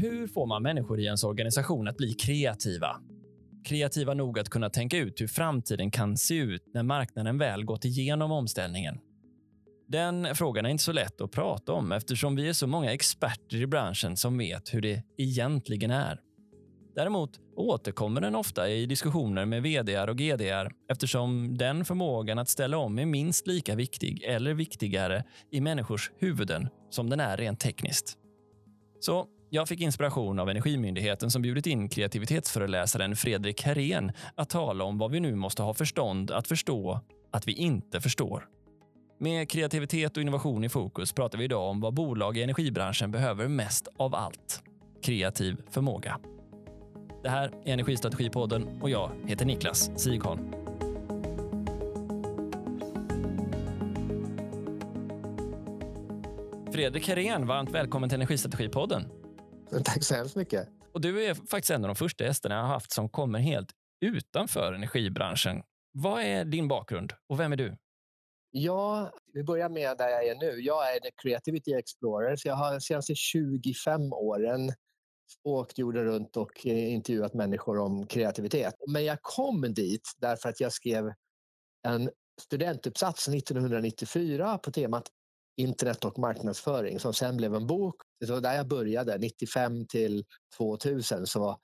hur får man människor i ens organisation att bli kreativa? Kreativa nog att kunna tänka ut hur framtiden kan se ut när marknaden väl gått igenom omställningen. Den frågan är inte så lätt att prata om eftersom vi är så många experter i branschen som vet hur det egentligen är. Däremot återkommer den ofta i diskussioner med vd och GD eftersom den förmågan att ställa om är minst lika viktig eller viktigare i människors huvuden som den är rent tekniskt. Så jag fick inspiration av Energimyndigheten som bjudit in kreativitetsföreläsaren Fredrik Herén att tala om vad vi nu måste ha förstånd att förstå att vi inte förstår. Med kreativitet och innovation i fokus pratar vi idag om vad bolag i energibranschen behöver mest av allt. Kreativ förmåga. Det här är Energistrategipodden och jag heter Niklas Sigholm. Fredrik Herén, varmt välkommen till Energistrategipodden. Tack så hemskt mycket. Och du är faktiskt en av de första gästerna jag har haft som kommer helt utanför energibranschen. Vad är din bakgrund och vem är du? Ja, vi börjar med där jag är nu. Jag är The Creativity Explorer, så jag har de senaste 25 åren åkt jorden runt och eh, intervjuat människor om kreativitet. Men jag kom dit därför att jag skrev en studentuppsats 1994 på temat internet och marknadsföring som sen blev en bok. Det var där jag började, 95 till 2000 så,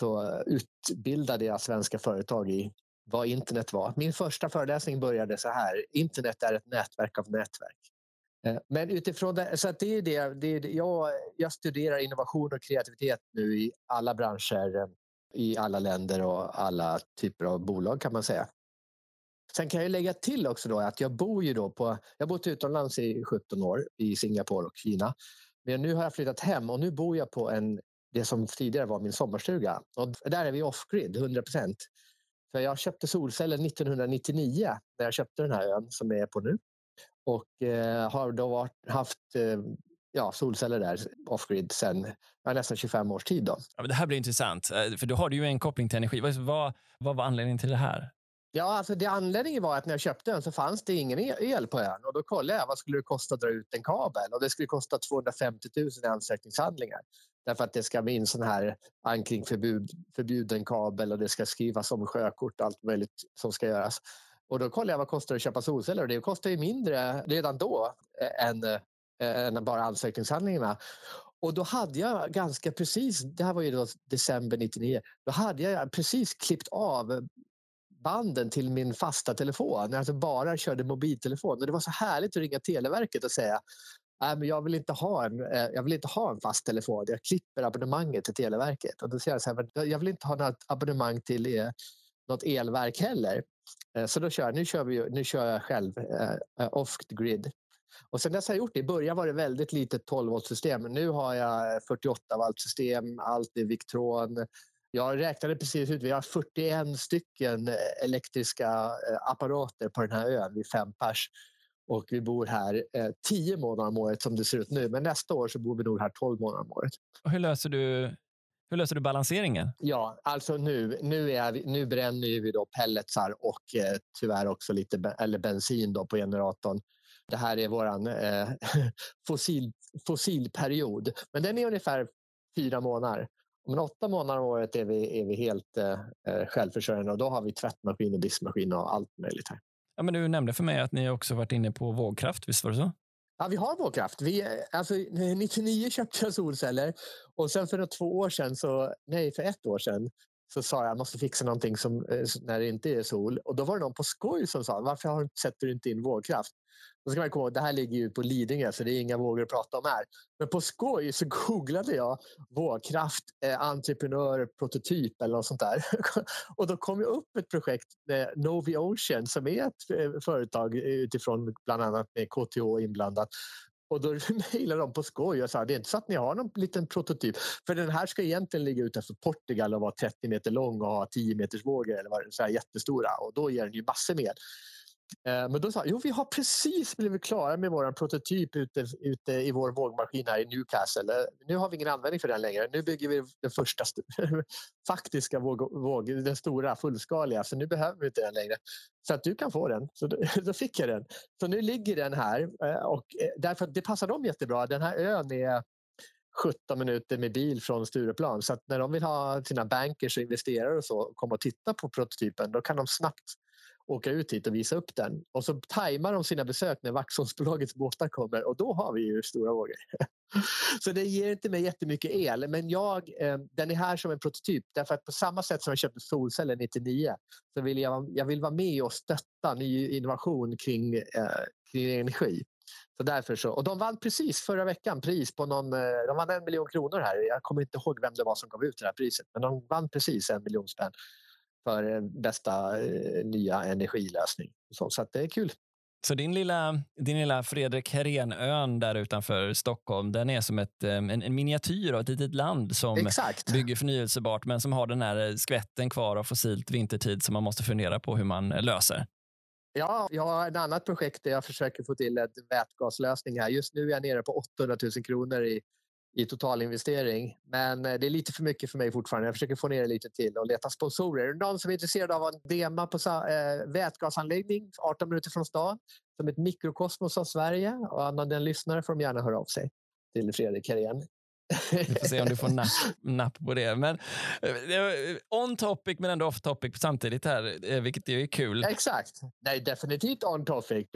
så utbildade jag svenska företag i vad internet var. Min första föreläsning började så här. Internet är ett nätverk av nätverk. Eh, men utifrån det, så det är det, det är, jag, jag studerar innovation och kreativitet nu i alla branscher, eh, i alla länder och alla typer av bolag kan man säga. Sen kan jag lägga till också då att jag bor ju då på, jag har bott utomlands i 17 år i Singapore och Kina. Men nu har jag flyttat hem och nu bor jag på en, det som tidigare var min sommarstuga. Och där är vi off-grid, 100 procent. För jag köpte solceller 1999 när jag köpte den här ön som jag är på nu. Och eh, har då varit, haft eh, ja, solceller där off-grid sen nästan 25 års tid. Då. Ja, men det här blir intressant, eh, för då har du ju en koppling till energi. Vad, vad var anledningen till det här? Ja, alltså det anledningen var att när jag köpte den så fanns det ingen el på ön och då kollade jag vad skulle det kosta att dra ut en kabel och det skulle kosta 250 000 i ansökningshandlingar. Därför att det ska bli en sån här ankring, förbud, förbjuden kabel och det ska skrivas om sjökort och allt möjligt som ska göras. Och då kollade jag vad kostar det att köpa solceller och det kostar ju mindre redan då eh, än, äh, än bara ansökningshandlingarna. Och då hade jag ganska precis, det här var ju då december 99, då hade jag precis klippt av banden till min fasta telefon. Jag alltså bara körde mobiltelefon. Och det var så härligt att ringa Televerket och säga Nej, men jag, vill inte ha en, eh, jag vill inte ha en fast telefon. Jag klipper abonnemanget till Televerket. Och då säger jag så här, jag vill inte ha något abonnemang till eh, något elverk heller. Eh, så då kör jag, nu, kör vi, nu kör jag själv eh, off the grid. Och sen dess har jag gjort det. I början var det väldigt litet 12 volt system. Nu har jag 48 volt system. Allt är Victron. Jag räknade precis ut, vi har 41 stycken elektriska apparater på den här ön, vi är fem pers. Och vi bor här eh, tio månader om året som det ser ut nu. Men nästa år så bor vi nog här tolv månader om året. Och hur löser du hur löser du balanseringen? Ja, alltså nu, nu, är vi, nu bränner vi då pelletsar och eh, tyvärr också lite eller bensin då på generatorn. Det här är vår eh, fossil, fossilperiod, men den är ungefär fyra månader. Om åtta månader om året är vi, är vi helt eh, eh självförsörjande och då har vi tvättmaskin och diskmaskin och allt möjligt här. Ja, men du nämnde för mig att ni också varit inne på vågkraft, visst var det så? Ja, vi har vågkraft. Vi, alltså, 99 köpte jag solceller och sen för två år sedan, så, nej för ett år sedan, så sa jag jag måste fixa någonting som, eh, när det inte är sol. Och då var det någon på skoj som sa varför har, sätter du inte in vågkraft? Då ska man komma ihåg, det här ligger ju på Lidingö så det är inga vågor att prata om här. Men på skoj så googlade jag vågkraft, eh, entreprenör, prototyp eller något sånt där. och då kom jag upp ett projekt, med Novi Ocean, som är ett eh, företag utifrån bland annat med KTH inblandat. Och då mejlade de på skoj och sa det är inte så att ni har någon liten prototyp. För den här ska egentligen ligga utanför Portugal och vara 30 meter lång och ha 10 meters vågor eller vad så här jättestora. Och då ger den ju massor med. Eh, men då sa jo vi har precis blivit klara med vår prototyp ute, ute i vår vågmaskin här i Newcastle. Eh, nu har vi ingen användning för den längre. Nu bygger vi den första faktiska våg, våg, den stora fullskaliga, så nu behöver vi inte den längre. Så att du kan få den. Så då, då fick jag den. Så nu ligger den här eh, och eh, därför att det passar dem jättebra. Den här ön är 17 minuter med bil från Stureplan. Så att när de vill ha sina bankers och investerare och så komma och titta på prototypen, då kan de snabbt åka ut hit och visa upp den. Och så tajmar de sina besök när Vaxholmsbolagets båtar kommer och då har vi ju stora vågor. så det ger inte mig jättemycket el, men jag, eh, den är här som en prototyp. Därför att på samma sätt som jag köpte solceller 99 så vill jag, jag vill vara med och stötta ny innovation kring, eh, kring energi. Så därför så, och de vann precis förra veckan pris på någon, eh, de vann en miljon kronor här. Jag kommer inte ihåg vem det var som gav ut det här priset, men de vann precis en miljon spänn för bästa eh, nya energilösning. Så, så det är kul. Så din lilla, din lilla Fredrik Herén-ön där utanför Stockholm, den är som ett, en, en miniatyr av ett litet land som Exakt. bygger förnyelsebart men som har den här skvätten kvar av fossilt vintertid som man måste fundera på hur man löser. Ja, jag har ett annat projekt där jag försöker få till en vätgaslösning här. Just nu är jag nere på 800 000 kronor i i totalinvestering. Men eh, det är lite för mycket för mig fortfarande. Jag försöker få ner det lite till och leta sponsorer. Någon som är intresserad av en dema på äh, vätgasanläggning 18 minuter från stan som ett mikrokosmos av Sverige och annan den lyssnare får de gärna höra av sig till Fredrik Herén. Vi får se om du får napp, napp på det. Men eh, on topic men ändå off topic samtidigt här, vilket är kul. Exakt. Nej, definitivt on topic.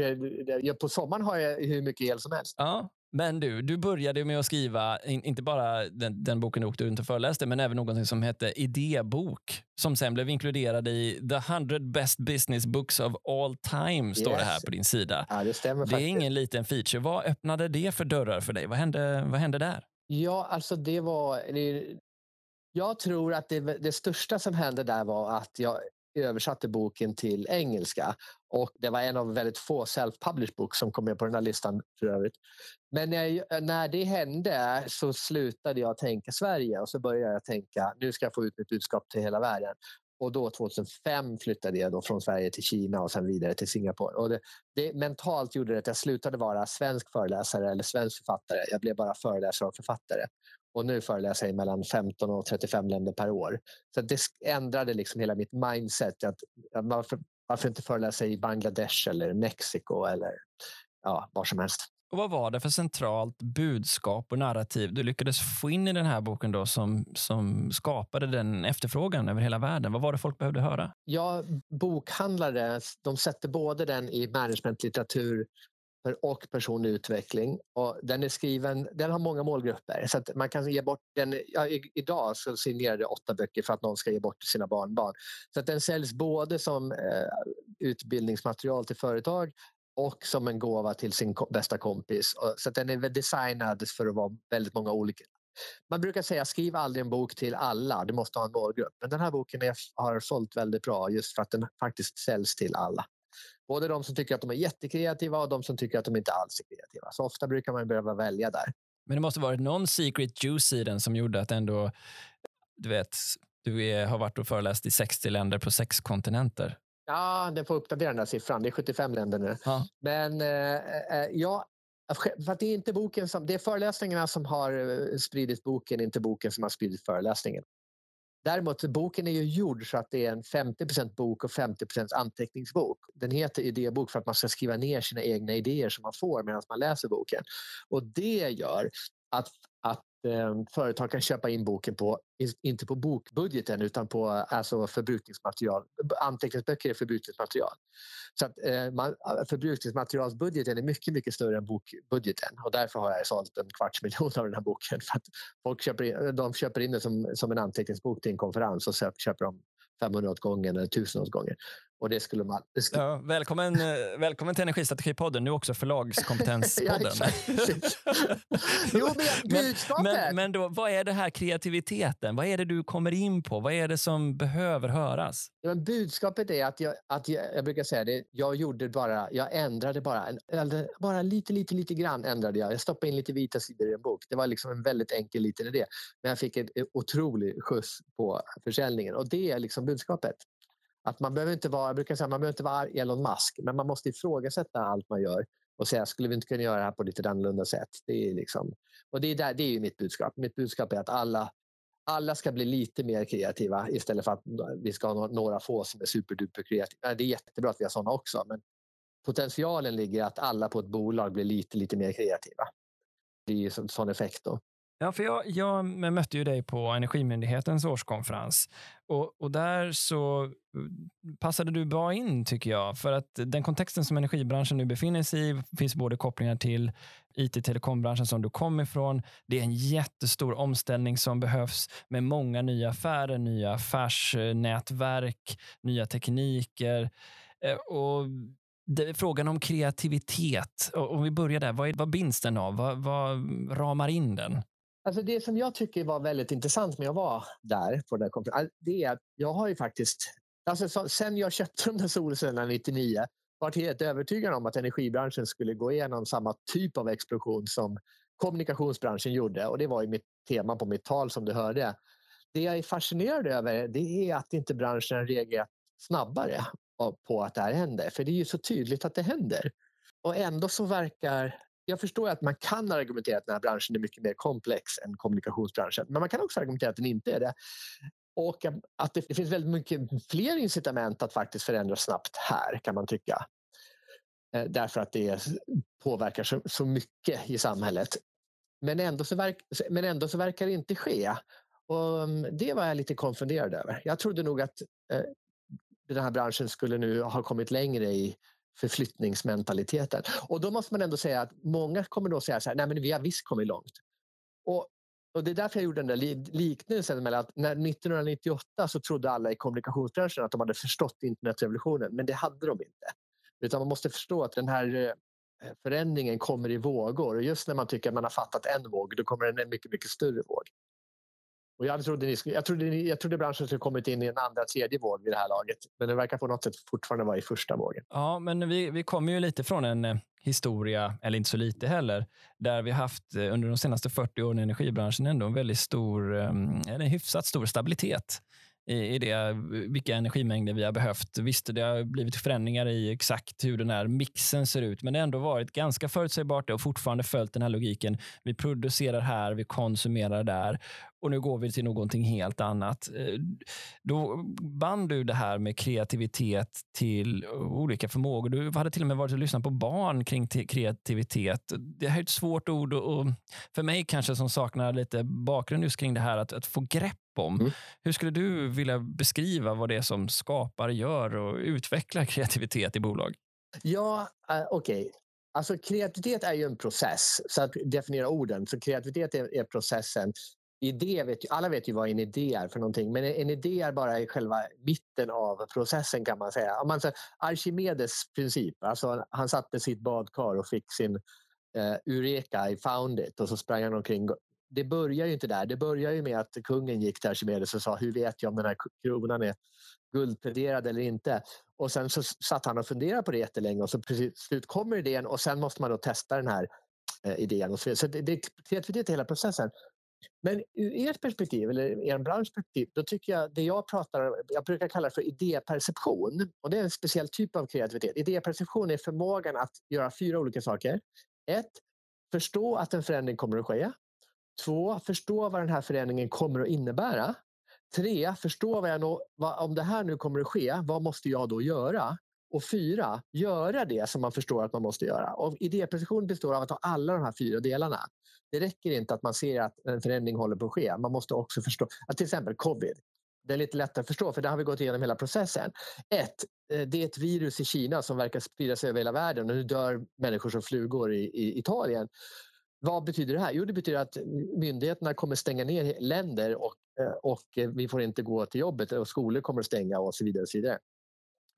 På sommaren har jag hur mycket el som helst. Ja, men du, du började med att skriva, inte bara den, den boken du åkte runt och föreläste, men även något som hette Idébok, som sen blev inkluderad i The 100 Best Business Books of All Time, står yes. det här på din sida. Ja, det stämmer Det är ingen liten feature. Vad öppnade det för dörrar för dig? Vad hände, vad hände där? Ja, alltså det var... Det, jag tror att det, det största som hände där var att jag översatte boken till engelska. Och Det var en av väldigt få self-published books som kom med på den här listan för övrigt. Men när, när det hände så slutade jag tänka Sverige och så började jag tänka nu ska jag få ut mitt budskap till hela världen. Och då 2005 flyttade jag då från Sverige till Kina och sen vidare till Singapore. Och det, det, mentalt gjorde det att jag slutade vara svensk föreläsare eller svensk författare. Jag blev bara föreläsare och författare. Och nu föreläser jag i mellan 15 och 35 länder per år. Så det ändrade liksom hela mitt mindset. Att, varför, varför inte föreläsa i Bangladesh eller Mexiko eller ja, var som helst. Och Vad var det för centralt budskap och narrativ du lyckades få in i den här boken då som, som skapade den efterfrågan över hela världen? Vad var det folk behövde höra? Ja, bokhandlare de sätter både den i managementlitteratur och personlig utveckling. Och den är skriven, den har många målgrupper. Så att man kan ge bort den, ja, idag så signerade jag åtta böcker för att någon ska ge bort till sina barnbarn. Så att den säljs både som eh, utbildningsmaterial till företag och som en gåva till sin bästa kompis. Så den är designad för att vara väldigt många olika. Man brukar säga skriv aldrig en bok till alla, du måste ha en målgrupp. Men den här boken är, har sålt väldigt bra just för att den faktiskt säljs till alla. Både de som tycker att de är jättekreativa och de som tycker att de inte alls är kreativa. Så ofta brukar man behöva välja där. Men det måste varit någon secret juice i den som gjorde att ändå, du vet, du är, har varit och föreläst i 60 länder på sex kontinenter. Ja, den får uppdatera den där siffran. Det är 75 länder nu. Ja. Men eh, eh, ja, för det är inte boken som, det är föreläsningarna som har eh, spridit boken, inte boken som har spridit föreläsningen. Däremot, boken är ju gjord så att det är en 50% bok och 50% anteckningsbok. Den heter idébok för att man ska skriva ner sina egna idéer som man får medan man läser boken. Och det gör att, Eh, företag kan köpa in boken på, inte på bokbudgeten utan på alltså förbrukningsmaterial. Anteckningsböcker är förbrukningsmaterial. Så att, eh, man, eh, förbrukningsmaterialsbudgeten är mycket, mycket större än bokbudgeten och därför har jag sålt en kvarts miljon av den här boken. För att folk köper in, eh, de köper in den som, som en anteckningsbok till en konferens och så köper de 500 åt gången eller 1000 åt gången. Och det skulle man... Det skulle... Ja, välkommen, eh, välkommen till Energistrategipodden, nu också förlagskompetens-podden. jo, men budskapet... Men, men då, vad är det här kreativiteten? Vad är det du kommer in på? Vad är det som behöver höras? Ja, men budskapet är att, jag, att jag, jag brukar säga det, jag gjorde bara, jag ändrade bara, eller bara lite, lite, lite grann ändrade jag. Jag stoppade in lite vita sidor i en bok. Det var liksom en väldigt enkel liten idé. Men jag fick en otrolig skjuts på försäljningen och det är liksom budskapet. Att man behöver inte vara, jag brukar säga, man behöver inte vara Elon Musk, men man måste ifrågasätta allt man gör och säga, skulle vi inte kunna göra det här på lite annorlunda sätt? Det är, liksom, och det är, där, det är mitt budskap. Mitt budskap är att alla, alla ska bli lite mer kreativa istället för att vi ska ha några få som är superduper kreativa. Det är jättebra att vi har sådana också, men potentialen ligger att alla på ett bolag blir lite, lite mer kreativa. Det är ju en sån effekt. Då. Ja, för jag, jag mötte ju dig på Energimyndighetens årskonferens och, och där så mm, passade du bra in tycker jag. För att den kontexten som energibranschen nu befinner sig i finns både kopplingar till it-telekombranschen som du kom ifrån. Det är en jättestor omställning som behövs med många nya affärer, nya affärsnätverk, nya tekniker. Eh, och det, frågan om kreativitet, om vi börjar där, vad, är, vad binds den av? Vad, vad ramar in den? Alltså det som jag tycker var väldigt intressant med att vara där på den här konferensen, det är att jag har ju faktiskt, alltså sen jag köpte de där solcellerna 99, varit helt övertygad om att energibranschen skulle gå igenom samma typ av explosion som kommunikationsbranschen gjorde och det var ju mitt tema på mitt tal som du hörde. Det jag är fascinerad över det är att inte branschen reagerat snabbare på att det här händer. För det är ju så tydligt att det händer. Och ändå så verkar jag förstår att man kan argumentera att den här branschen är mycket mer komplex än kommunikationsbranschen. Men man kan också argumentera att den inte är det. Och att det finns väldigt mycket fler incitament att faktiskt förändra snabbt här kan man tycka. Eh, därför att det påverkar så, så mycket i samhället. Men ändå, så verk, men ändå så verkar det inte ske. Och mm, det var jag lite konfunderad över. Jag trodde nog att eh, den här branschen skulle nu ha kommit längre i förflyttningsmentaliteten. Och då måste man ändå säga att många kommer då säga så här, nej men vi har visst kommit långt. Och, och det är därför jag gjorde den där liknelsen mellan att när 1998 så trodde alla i kommunikationsbranschen att de hade förstått internetrevolutionen, men det hade de inte. Utan man måste förstå att den här eh, förändringen kommer i vågor och just när man tycker att man har fattat en våg, då kommer en mycket, mycket större våg. Och jag, trodde ni, jag, trodde ni, jag trodde branschen skulle kommit in i en andra, tredje våg vid det här laget. Men det verkar på något sätt fortfarande vara i första vågen. Ja, men vi, vi kommer ju lite från en eh, historia, eller inte så lite heller, där vi haft eh, under de senaste 40 åren i energibranschen ändå en väldigt stor, eh, en hyfsat stor stabilitet i, det, vilka energimängder vi har behövt. Visst, det har blivit förändringar i exakt hur den här mixen ser ut, men det har ändå varit ganska förutsägbart och fortfarande följt den här logiken. Vi producerar här, vi konsumerar där och nu går vi till någonting helt annat. Eh, då band du det här med kreativitet till olika förmågor. Du hade till och med varit och lyssnat på barn kring kreativitet. Det här är ett svårt ord och för mig kanske som saknar lite bakgrund just kring det här att, att få grepp om. Mm. Hur skulle du vilja beskriva vad det är som skapar, gör och utvecklar kreativitet i bolag? Ja, uh, okej. Okay. Alltså kreativitet är ju en process, så att definiera orden. Så kreativitet är, är processen idé vet ju, alla vet ju vad en idé är för någonting men en idé är bara i själva mitten av processen kan man säga. Om man säger Archimedes princip, alltså han satt sitt badkar och fick sin eh, Eureka, I found it och så sprang han omkring. Det börjar ju inte där, det börjar ju med att kungen gick till Archimedes och sa hur vet jag om den här kronan är guldpläderad eller inte. Och sen så satt han och funderade på det jättelänge och så precis slut kommer idén och sen måste man då testa den här eh, idén. Och så så det, det, kreativitet är hela processen. Men ur ert perspektiv, eller er branschs perspektiv, då tycker jag det jag pratar jag brukar kalla det för idéperception. Och det är en speciell typ av kreativitet. Idéperception är förmågan att göra fyra olika saker. Ett, förstå att en förändring kommer att ske. Två, förstå vad den här förändringen kommer att innebära. Tre, förstå vad jag nå, vad, om det här nu kommer att ske, vad måste jag då göra? Och fyra, göra det som man förstår att man måste göra. Och idéprecision består av att ha alla de här fyra delarna. Det räcker inte att man ser att en förändring håller på att ske. Man måste också förstå, att till exempel covid. Det är lite lättare att förstå för det har vi gått igenom hela processen. Ett, eh, det är ett virus i Kina som verkar sprida sig över hela världen och nu dör människor som flugor i, i Italien. Vad betyder det här? Jo, det betyder att myndigheterna kommer stänga ner länder och, eh, och vi får inte gå till jobbet och skolor kommer att stänga och så vidare. Och så vidare.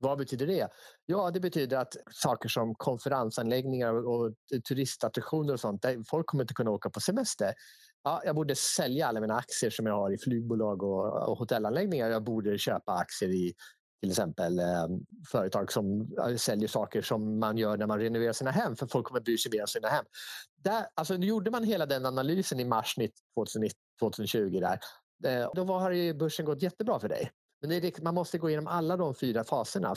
Vad betyder det? Ja, det betyder att saker som konferensanläggningar och turistattraktioner och sånt, där folk kommer inte kunna åka på semester. Ja, jag borde sälja alla mina aktier som jag har i flygbolag och, och hotellanläggningar. Jag borde köpa aktier i till exempel eh, företag som säljer saker som man gör när man renoverar sina hem för folk kommer bry sig mer om sina hem. Där, alltså, nu gjorde man hela den analysen i mars 2020 där. Eh, då har ju börsen gått jättebra för dig. Men är, liksom, man måste gå igenom alla de fyra faserna.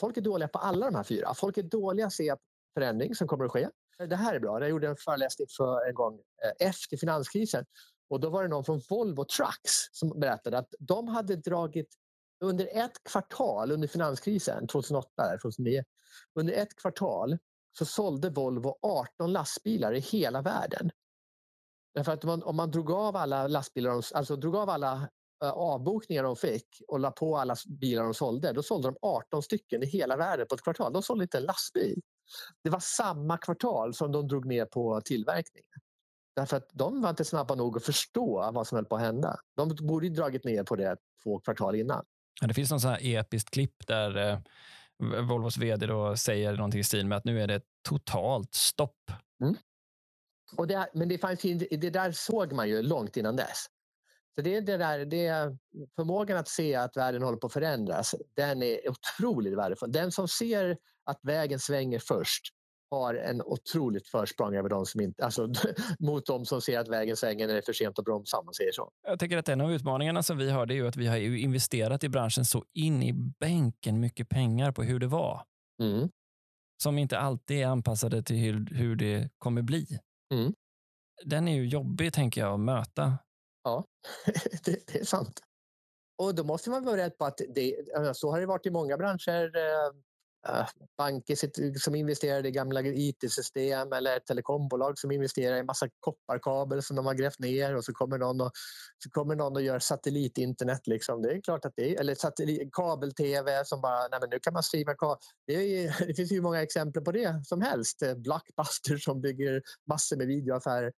Folk är dåliga på alla de här fyra. Folk är dåliga att se förändring som kommer att ske. Det här är bra. Jag gjorde en föreläsning för en gång eh, efter finanskrisen. Och då var det någon från Volvo Trucks som berättade att de hade dragit under ett kvartal under finanskrisen 2008, 2009. Under ett kvartal så sålde Volvo 18 lastbilar i hela världen. Därför att man, om man drog av alla lastbilar, alltså drog av alla avbokningar de fick och la på alla bilar de sålde, då sålde de 18 stycken i hela världen på ett kvartal. De sålde inte en lastbil. Det var samma kvartal som de drog ner på tillverkningen. Därför att de var inte snabba nog att förstå vad som höll på att hända. De borde ju dragit ner på det två kvartal innan. Det finns någon sån här episkt klipp där eh, Volvos vd då säger någonting i stil med att nu är det totalt stopp. Mm. Och det, men det, fanns, det där såg man ju långt innan dess. Så det, det där, det, förmågan att se att världen håller på att förändras, den är otroligt värdefull. Den som ser att vägen svänger först har en otroligt försprång över de som inte, alltså, mot de som ser att vägen svänger när det är för sent att bromsa. Om man säger så. Jag tycker att en av utmaningarna som vi har det är att vi har investerat i branschen så in i bänken mycket pengar på hur det var. Mm. Som inte alltid är anpassade till hur, hur det kommer bli. Mm. Den är ju jobbig, tänker jag, att möta. Ja, det, det, är sant. Och då måste man vara rädd på att det, alltså, så har det varit i många branscher. Eh, eh, banker som investerar i gamla IT-system eller telekombolag som investerar i massa kopparkabel som de har grävt ner och så kommer någon och, så kommer någon och gör satellitinternet. Liksom. Det är klart att det är, eller kabel-tv som bara, nej men nu kan man streama kabel. Det, är, det finns ju många exempel på det som helst. Blockbuster som bygger massor med videoaffärer.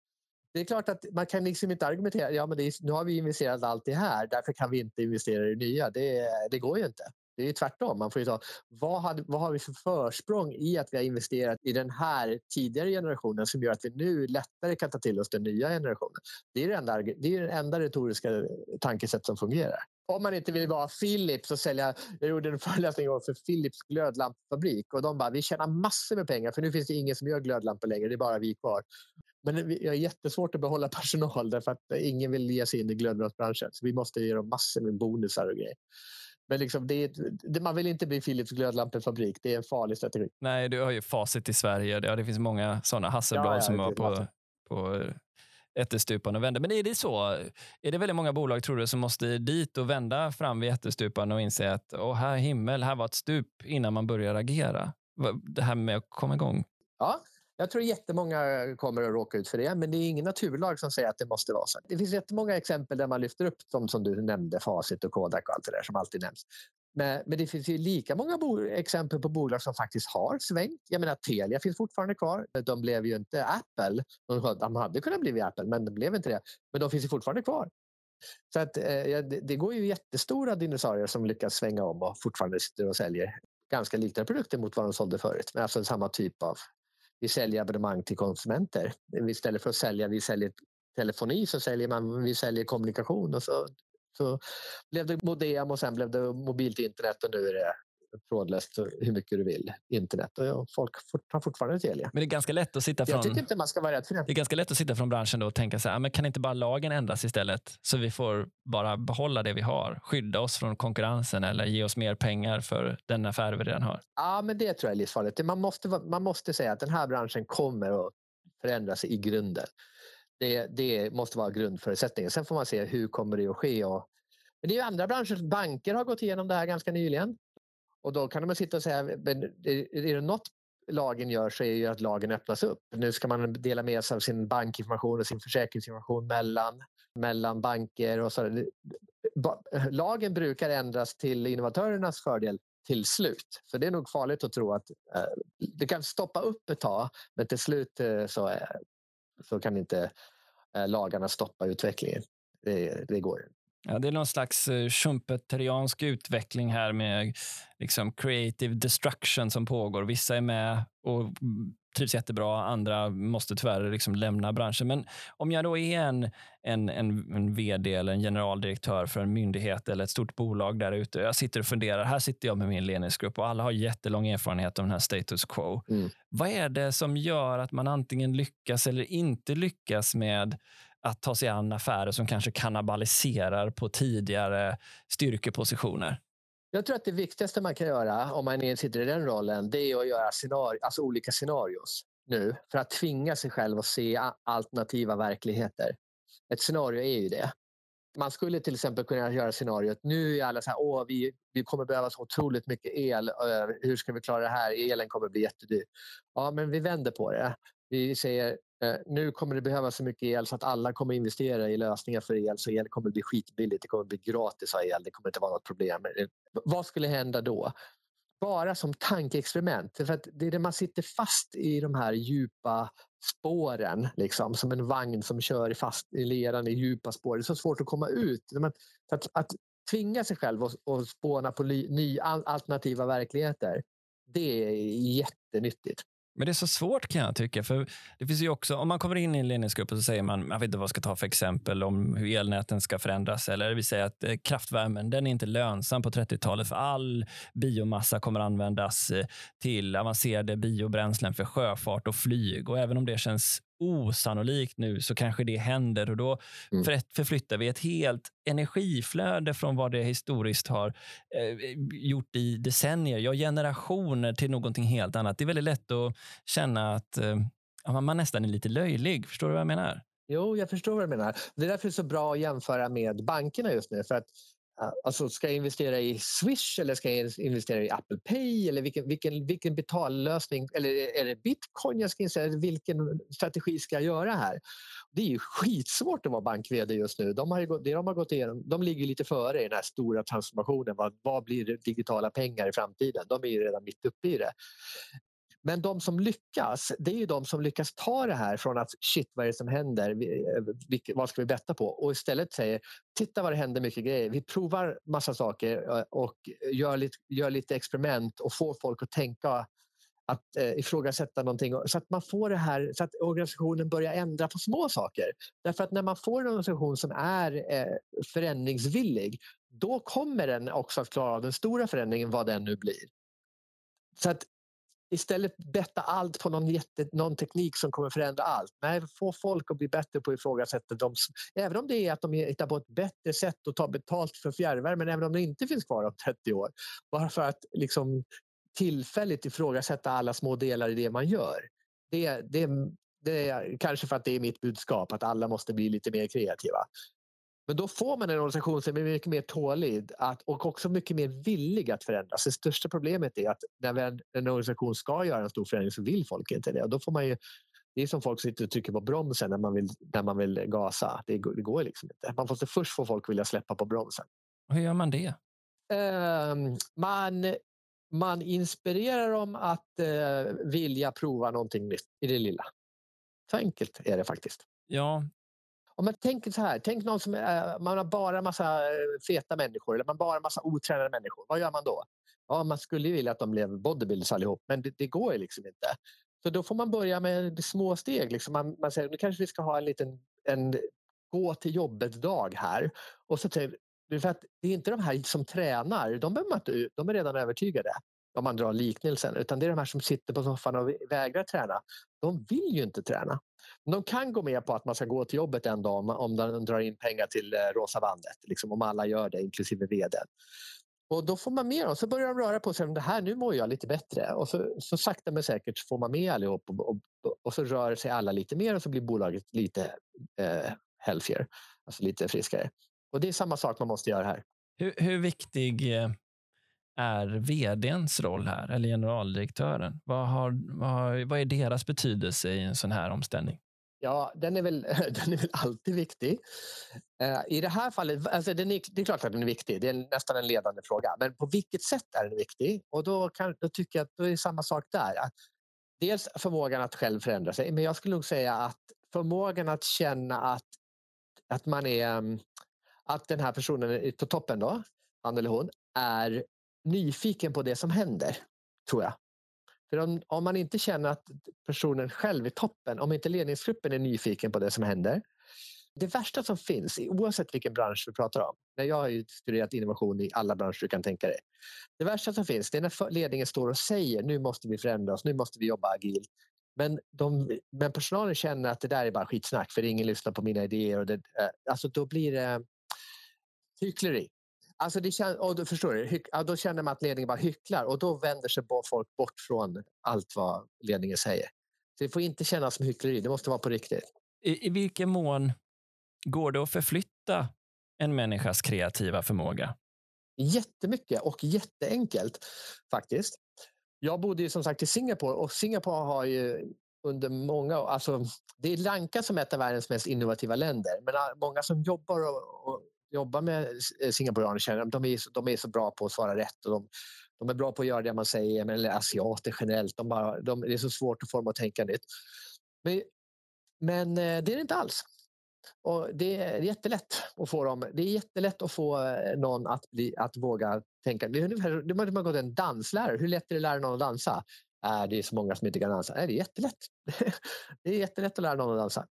Det är klart att man kan liksom inte argumentera, ja men är, nu har vi investerat allt det här, därför kan vi inte investera i det nya. Det, det går ju inte. Det är tvärtom. Man får ju ta, vad, hade, vad har vi för försprång i att vi har investerat i den här tidigare generationen som gör att vi nu lättare kan ta till oss den nya generationen? Det är det enda, det är det enda retoriska tankesätt som fungerar. Om man inte vill vara Philips och sälja... Jag gjorde en föreläsning för Philips glödlampfabrik och de bara, vi tjänar massor med pengar för nu finns det ingen som gör glödlampor längre, det är bara vi kvar. Men det är jättesvårt att behålla personal därför att ingen vill ge sig in i glödlampsbranschen. Så vi måste ge dem massor med bonusar och grejer. Men liksom det, det, man vill inte bli Philips glödlampefabrik. Det är en farlig strategi. Nej, du har ju facit i Sverige. Ja, det finns många sådana Hasselblad ja, ja, som var på, på ättestupan och vände. Men är det så? Är det väldigt många bolag tror du som måste dit och vända fram vid ättestupan och inse att Åh, här himmel, här var ett stup innan man börjar agera? Det här med att komma igång. Ja, jag tror jättemånga kommer att råka ut för det, men det är ingen naturlag som säger att det måste vara så. Det finns jättemånga exempel där man lyfter upp de som du nämnde, Facit och Kodak och allt det där som alltid nämns. Men, men det finns ju lika många exempel på bolag som faktiskt har svängt. Jag menar, Telia finns fortfarande kvar. De blev ju inte Apple. De hade kunnat bli Apple, men de blev inte det. Men de finns ju fortfarande kvar. Så att, eh, det, det går ju jättestora dinosaurier som lyckas svänga om och fortfarande sitter och säljer ganska liknande produkter mot vad de sålde förut. Men alltså samma typ av vi säljer abonnemang till konsumenter. Istället för att sälja, vi säljer telefoni så säljer man, vi säljer kommunikation och så, så blev det modem och sen blev det mobilt internet och nu är det trådlöst hur mycket du vill internet. Och folk har fortfarande Telia. Men det är ganska lätt att sitta från... Jag tycker inte man ska vara rädd för det. Det är ganska lätt att sitta från branschen då och tänka så här, men kan inte bara lagen ändras istället? Så vi får bara behålla det vi har, skydda oss från konkurrensen eller ge oss mer pengar för den affär vi redan har. Ja, men det tror jag är livsfarligt. Man måste, man måste säga att den här branschen kommer att förändras i grunden. Det, det måste vara grundförutsättningen. Sen får man se hur kommer det att ske. Och, men det är andra branscher. Banker har gått igenom det här ganska nyligen. Och då kan man sitta och säga, men är det något lagen gör så är ju att lagen öppnas upp. Nu ska man dela med sig av sin bankinformation och sin försäkringsinformation mellan, mellan banker. och så. Lagen brukar ändras till innovatörernas fördel till slut. Så det är nog farligt att tro att eh, det kan stoppa upp ett tag men till slut eh, så, eh, så kan inte eh, lagarna stoppa utvecklingen. Det, det går inte. Ja, det är någon slags uh, schumpeteriansk utveckling här med liksom, creative destruction som pågår. Vissa är med och trivs jättebra, andra måste tyvärr liksom lämna branschen. Men om jag då är en, en, en, en vd eller en generaldirektör för en myndighet eller ett stort bolag där ute. Jag sitter och funderar. Här sitter jag med min ledningsgrupp och alla har jättelång erfarenhet av den här status quo. Mm. Vad är det som gör att man antingen lyckas eller inte lyckas med att ta sig an affärer som kanske kannibaliserar på tidigare styrkepositioner? Jag tror att det viktigaste man kan göra om man sitter i den rollen det är att göra scenari alltså olika scenarios nu för att tvinga sig själv att se alternativa verkligheter. Ett scenario är ju det. Man skulle till exempel kunna göra scenariot nu är alla så här, åh, vi, vi kommer behöva så otroligt mycket el. Eh, hur ska vi klara det här? Elen kommer bli jättedyr. Ja, men vi vänder på det. Vi säger Eh, nu kommer det behövas så mycket el så att alla kommer investera i lösningar för el så el kommer bli skitbilligt, det kommer bli gratis att ha el, det kommer inte vara något problem. Eh, vad skulle hända då? Bara som tankeexperiment, för att det är det man sitter fast i de här djupa spåren, liksom, som en vagn som kör fast i leran i djupa spår. Det är så svårt att komma ut. Att, att tvinga sig själv att spåna på nya alternativa verkligheter, det är jättenyttigt. Men det är så svårt kan jag tycka. För det finns ju också, om man kommer in i en ledningsgrupp och så säger man, jag vet inte vad jag ska ta för exempel om hur elnäten ska förändras. Eller vi säger att eh, kraftvärmen den är inte lönsam på 30-talet för all biomassa kommer användas eh, till avancerade biobränslen för sjöfart och flyg. Och även om det känns osannolikt nu så kanske det händer och då mm. förflyttar vi ett helt energiflöde från vad det historiskt har eh, gjort i decennier, ja generationer till någonting helt annat. Det är väldigt lätt att känna att eh, man nästan är lite löjlig. Förstår du vad jag menar? Jo, jag förstår vad du menar. Det är därför det är så bra att jämföra med bankerna just nu. För att Alltså, ska jag investera i Swish eller ska jag investera i Apple Pay? Eller vilken, vilken, vilken betallösning? Eller är det bitcoin jag ska investera Vilken strategi ska jag göra här? Det är ju skitsvårt att vara bank just nu. De, har, det de, har gått igenom, de ligger lite före i den här stora transformationen. Vad, vad blir digitala pengar i framtiden? De är ju redan mitt uppe i det. Men de som lyckas, det är ju de som lyckas ta det här från att shit vad är det som händer, eh, vad ska vi betta på? Och istället säger titta vad det händer mycket grejer. Vi provar massa saker eh, och gör lite, gör lite experiment och får folk att tänka att eh, ifrågasätta någonting så att man får det här så att organisationen börjar ändra på små saker. Därför att när man får en organisation som är eh, förändringsvillig då kommer den också att klara av den stora förändringen vad den nu blir. Så att istället betta allt på någon, jätte, någon teknik som kommer förändra allt. Nej, få folk att bli bättre på att ifrågasätta dem. Även om det är att de hittar på ett bättre sätt att ta betalt för fjärrvärmen, även om det inte finns kvar om 30 år. Bara för att liksom, tillfälligt ifrågasätta alla små delar i det man gör. Det, det, det är kanske för att det är mitt budskap, att alla måste bli lite mer kreativa. Men då får man en organisation som är mycket mer tålig att, och också mycket mer villig att förändras. Det största problemet är att när en, en organisation ska göra en stor förändring så vill folk inte det. Och då får man ju, det är som folk sitter och trycker på bromsen när man vill, när man vill gasa. Det, det går liksom inte. Man måste först få folk att vilja släppa på bromsen. Hur gör man det? Uh, man, man inspirerar dem att uh, vilja prova någonting nytt i det lilla. Så enkelt är det faktiskt. Ja, om man tänker så här, tänk någon som är, man har bara massa eh, feta människor eller man bara massa otränade människor. Vad gör man då? Ja, man skulle ju vilja att de blev bodybuilders allihop, men det, det går ju liksom inte. Så då får man börja med små steg. Liksom man, man säger nu kanske vi ska ha en liten en gå till jobbet-dag här. Och så för att det är inte de här som tränar, de, inte, de är redan övertygade om man drar liknelsen, utan det är de här som sitter på soffan och vägrar träna. De vill ju inte träna. De kan gå med på att man ska gå till jobbet en dag om de drar in pengar till eh, Rosa bandet, liksom om alla gör det, inklusive vd. Och då får man med dem, så börjar de röra på sig. Det här, nu mår jag lite bättre. Och så, så sakta men säkert får man med allihop och, och, och så rör sig alla lite mer och så blir bolaget lite eh, healthier, alltså lite friskare. Och det är samma sak man måste göra här. Hur, hur viktig eh, är vdns roll här, eller generaldirektören? Vad, har, vad, vad är deras betydelse i en sån här omställning? Ja, den är väl, den är väl alltid viktig. Uh, I det här fallet, alltså den är, det är klart att den är viktig, det är nästan en ledande fråga. Men på vilket sätt är den viktig? Och då, kan, då tycker jag att då är det samma sak där. Att dels förmågan att själv förändra sig, men jag skulle nog säga att förmågan att känna att, att man är mm, att den här personen på toppen då, han eller hon, är nyfiken på det som händer, tror jag. För om, om, man inte känner att personen själv är toppen, om inte ledningsgruppen är nyfiken på det som händer. Det värsta som finns, oavsett vilken bransch vi pratar om, när jag har studerat innovation i alla branscher du kan tänka dig. Det värsta som finns det är när ledningen står och säger nu måste vi förändra oss, nu måste vi jobba agilt. Men, de, men personalen känner att det där är bara skitsnack för ingen lyssnar på mina idéer. Och det, eh, alltså då blir det hyckleri. Alltså det kän, och då, förstår du, hyck, då känner man att ledningen bara hycklar och då vänder sig folk bort från allt vad ledningen säger. Så det får inte kännas som hyckleri, det måste vara på riktigt. I, I vilken mån går det att förflytta en människas kreativa förmåga? Jättemycket och jätteenkelt faktiskt. Jag bodde ju som sagt i Singapore och Singapore har ju under många år. Alltså, det är rankat som ett av världens mest innovativa länder. Men ah, många som jobbar, och, och jobbar med eh, singaporianer känner att de är, de är så bra på att svara rätt. Och de, de är bra på att göra det man säger, eller asiater generellt. De bara, de, det är så svårt att få dem att tänka nytt. Men, men eh, det är det inte alls. Och det är jättelätt att få dem. Det är jättelätt att få eh, någon att, bli, att våga tänka. Det är ungefär, det har gått en danslärare. Hur lätt är det att lära någon att dansa? Äh, det är så många som inte kan dansa. Äh, det är jättelätt. det är jättelätt att lära någon att dansa.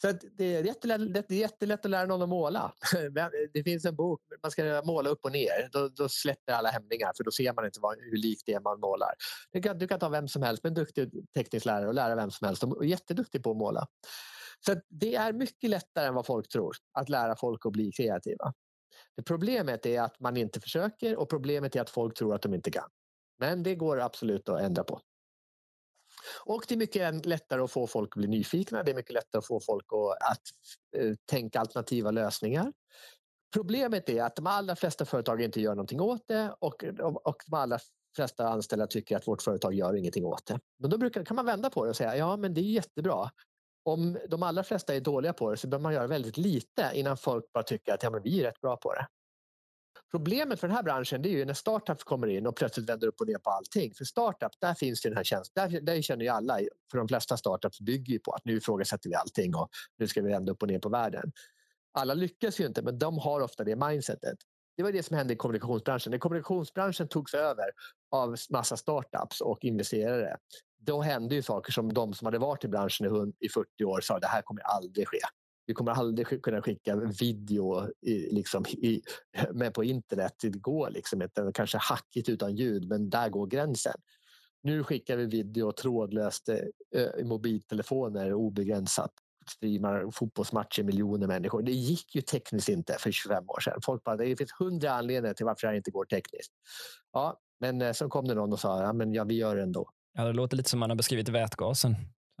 Så det, är jättelätt, det är jättelätt att lära någon att måla. Det finns en bok, man ska måla upp och ner. Då, då släpper alla hämningar för då ser man inte vad, hur likt det är man målar. Du kan, du kan ta vem som helst, en duktig teknisk lärare och lära vem som helst. De är jätteduktig på att måla. Så det är mycket lättare än vad folk tror att lära folk att bli kreativa. Det problemet är att man inte försöker och problemet är att folk tror att de inte kan. Men det går absolut att ändra på. Och det är mycket lättare att få folk att bli nyfikna. Det är mycket lättare att få folk att, att uh, tänka alternativa lösningar. Problemet är att de allra flesta företag inte gör någonting åt det och, och de allra flesta anställda tycker att vårt företag gör ingenting åt det. Men då brukar, kan man vända på det och säga ja men det är jättebra om de allra flesta är dåliga på det så behöver man göra väldigt lite innan folk bara tycker att ja, men vi är rätt bra på det. Problemet för den här branschen det är ju när startups kommer in och plötsligt vänder upp och ner på allting. För startup, där finns det den här tjänsten. Där, där känner ju alla, för de flesta startups bygger ju på att nu ifrågasätter vi allting och nu ska vi vända upp och ner på världen. Alla lyckas ju inte, men de har ofta det mindsetet. Det var det som hände i kommunikationsbranschen. När kommunikationsbranschen togs över av massa startups och investerare då hände ju saker som de som hade varit i branschen i 40 år sa det här kommer aldrig ske. Vi kommer aldrig kunna skicka video i, liksom, i, med på internet. Det går liksom inte. Kanske hackigt utan ljud, men där går gränsen. Nu skickar vi video trådlöst i mobiltelefoner obegränsat. Streamar fotbollsmatcher miljoner människor. Det gick ju tekniskt inte för 25 år sedan. Folk bara, det finns hundra anledningar till varför det inte går tekniskt. Ja, men så kom det någon och sa, ja, men ja, vi gör det ändå. Ja, det låter lite som man har beskrivit vätgasen.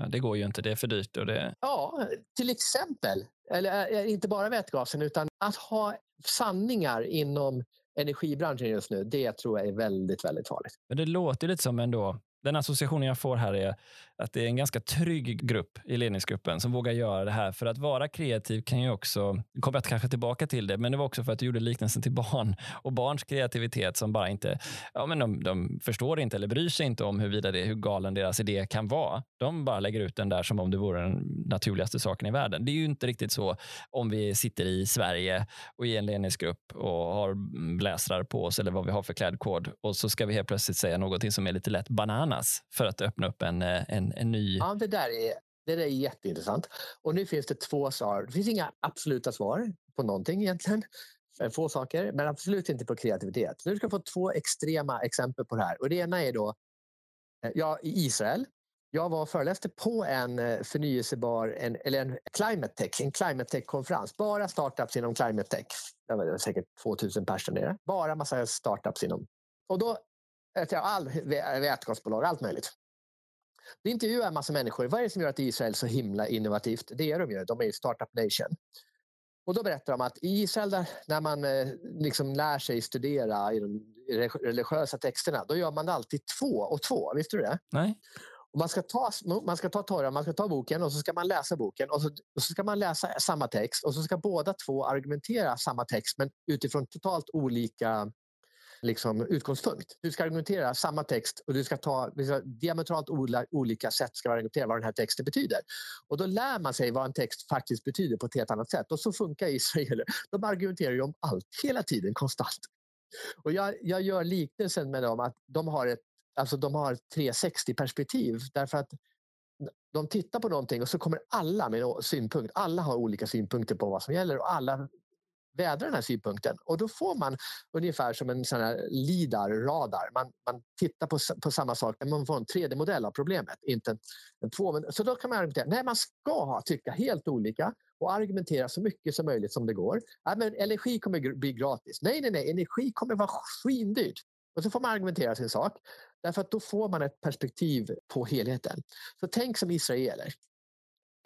Det går ju inte, det är för dyrt. Och det... Ja, till exempel. Eller eh, eh, inte bara vätgasen, utan att ha sanningar inom energibranschen just nu, det tror jag är väldigt, väldigt farligt. Men det låter lite som ändå, den associationen jag får här är att det är en ganska trygg grupp i ledningsgruppen som vågar göra det här. För att vara kreativ kan ju också, kommer jag kanske tillbaka till det, men det var också för att du gjorde liknelsen till barn och barns kreativitet som bara inte, ja men de, de förstår inte eller bryr sig inte om huruvida det, hur galen deras idé kan vara. De bara lägger ut den där som om det vore den naturligaste saken i världen. Det är ju inte riktigt så om vi sitter i Sverige och i en ledningsgrupp och har bläsrar på oss eller vad vi har för klädkod och så ska vi helt plötsligt säga någonting som är lite lätt bananas för att öppna upp en, eh, en en, ny... Ja, det där, är, det där är jätteintressant. Och nu finns det två svar. Det finns inga absoluta svar på någonting egentligen. Eh, få saker, men absolut inte på kreativitet. Nu ska jag få två extrema exempel på det här. Och det ena är då eh, ja, i Israel. Jag var och föreläste på en eh, förnyelsebar, en, eller en climate tech, en climate tech-konferens. Bara startups inom climate tech. Det var säkert 2000 personer nere. Bara massa startups inom. Och då, all vätgasbolag, allt möjligt. Vi intervjuar en massa människor. Vad är det som gör att Israel är så himla innovativt? Det är de ju. De är ju startup nation. Och då berättar de att i Israel, där, när man eh, liksom lär sig studera i de religiösa texterna, då gör man det alltid två och två. Visste du det? Nej. Och man ska ta, man ska ta torra, man ska ta boken och så ska man läsa boken och så, och så ska man läsa samma text och så ska båda två argumentera samma text men utifrån totalt olika liksom, utgångspunkt. Du ska argumentera samma text och du ska ta diametralt olika sätt ska argumentera vad den här texten betyder. Och då lär man sig vad en text faktiskt betyder på ett helt annat sätt. Och så funkar israeler. De argumenterar ju om allt, hela tiden, konstant. Och jag, jag gör liknelsen med dem att de har ett alltså de har 360-perspektiv därför att de tittar på någonting och så kommer alla med synpunkt. Alla har olika synpunkter på vad som gäller och alla vädra den här synpunkten. Och då får man ungefär som en sån här LIDAR, radar. Man, man tittar på, på samma sak, men man får en 3D-modell av problemet. Inte en, en två, så då kan man argumentera. Nej, man ska tycka helt olika och argumentera så mycket som möjligt som det går. Ja, men energi kommer bli gratis. Nej, nej, nej, energi kommer vara svindyrt. Och så får man argumentera sin sak. Därför att då får man ett perspektiv på helheten. Så tänk som israeler.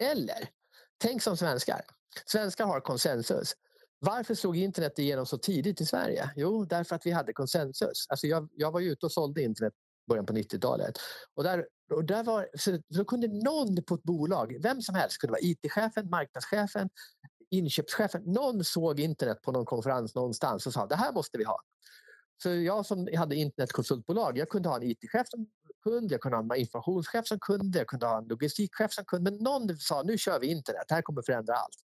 Eller tänk som svenskar. Svenskar har konsensus. Varför slog internet igenom så tidigt i Sverige? Jo, därför att vi hade konsensus. Alltså jag, jag var ute och sålde internet början på 90-talet. Och där, och där var, så, så kunde någon på ett bolag, vem som helst, kunde vara IT-chefen, marknadschefen, inköpschefen, någon såg internet på någon konferens någonstans och sa det här måste vi ha. Så jag som hade internetkonsultbolag, jag kunde ha en IT-chef som kund, jag kunde ha en informationschef som kund, jag kunde ha en logistikchef som kund. Men någon sa nu kör vi internet, det här kommer förändra allt.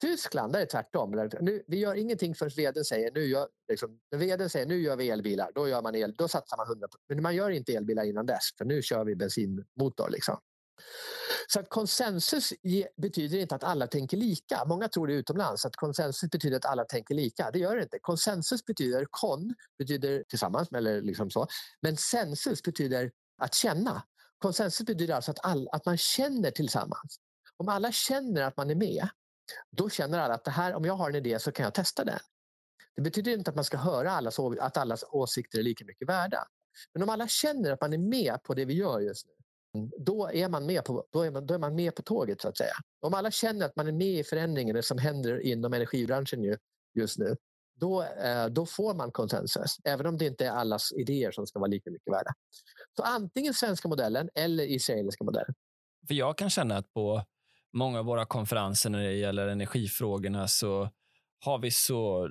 Tyskland, där är det tvärtom. Nu, vi gör ingenting förrän vdn säger nu gör, liksom, när vdn säger nu gör vi elbilar, då, gör man el, då satsar man 100 Men man gör inte elbilar innan dess, för nu kör vi bensinmotor. Liksom. Så att konsensus betyder inte att alla tänker lika. Många tror det utomlands att konsensus betyder att alla tänker lika. Det gör det inte. Konsensus betyder kon, betyder tillsammans, eller liksom så. Men sensus betyder att känna. Konsensus betyder alltså att, all, att man känner tillsammans. Om alla känner att man är med, då känner alla att det här, om jag har en idé så kan jag testa den. Det betyder inte att man ska höra allas, att allas åsikter är lika mycket värda. Men om alla känner att man är med på det vi gör just nu, då är man med på, då är man, då är man med på tåget så att säga. Om alla känner att man är med i förändringen som händer inom energibranschen just nu, då, eh, då får man konsensus. Även om det inte är allas idéer som ska vara lika mycket värda. Så antingen svenska modellen eller israeliska modellen. För jag kan känna att på många av våra konferenser när det gäller energifrågorna så har vi så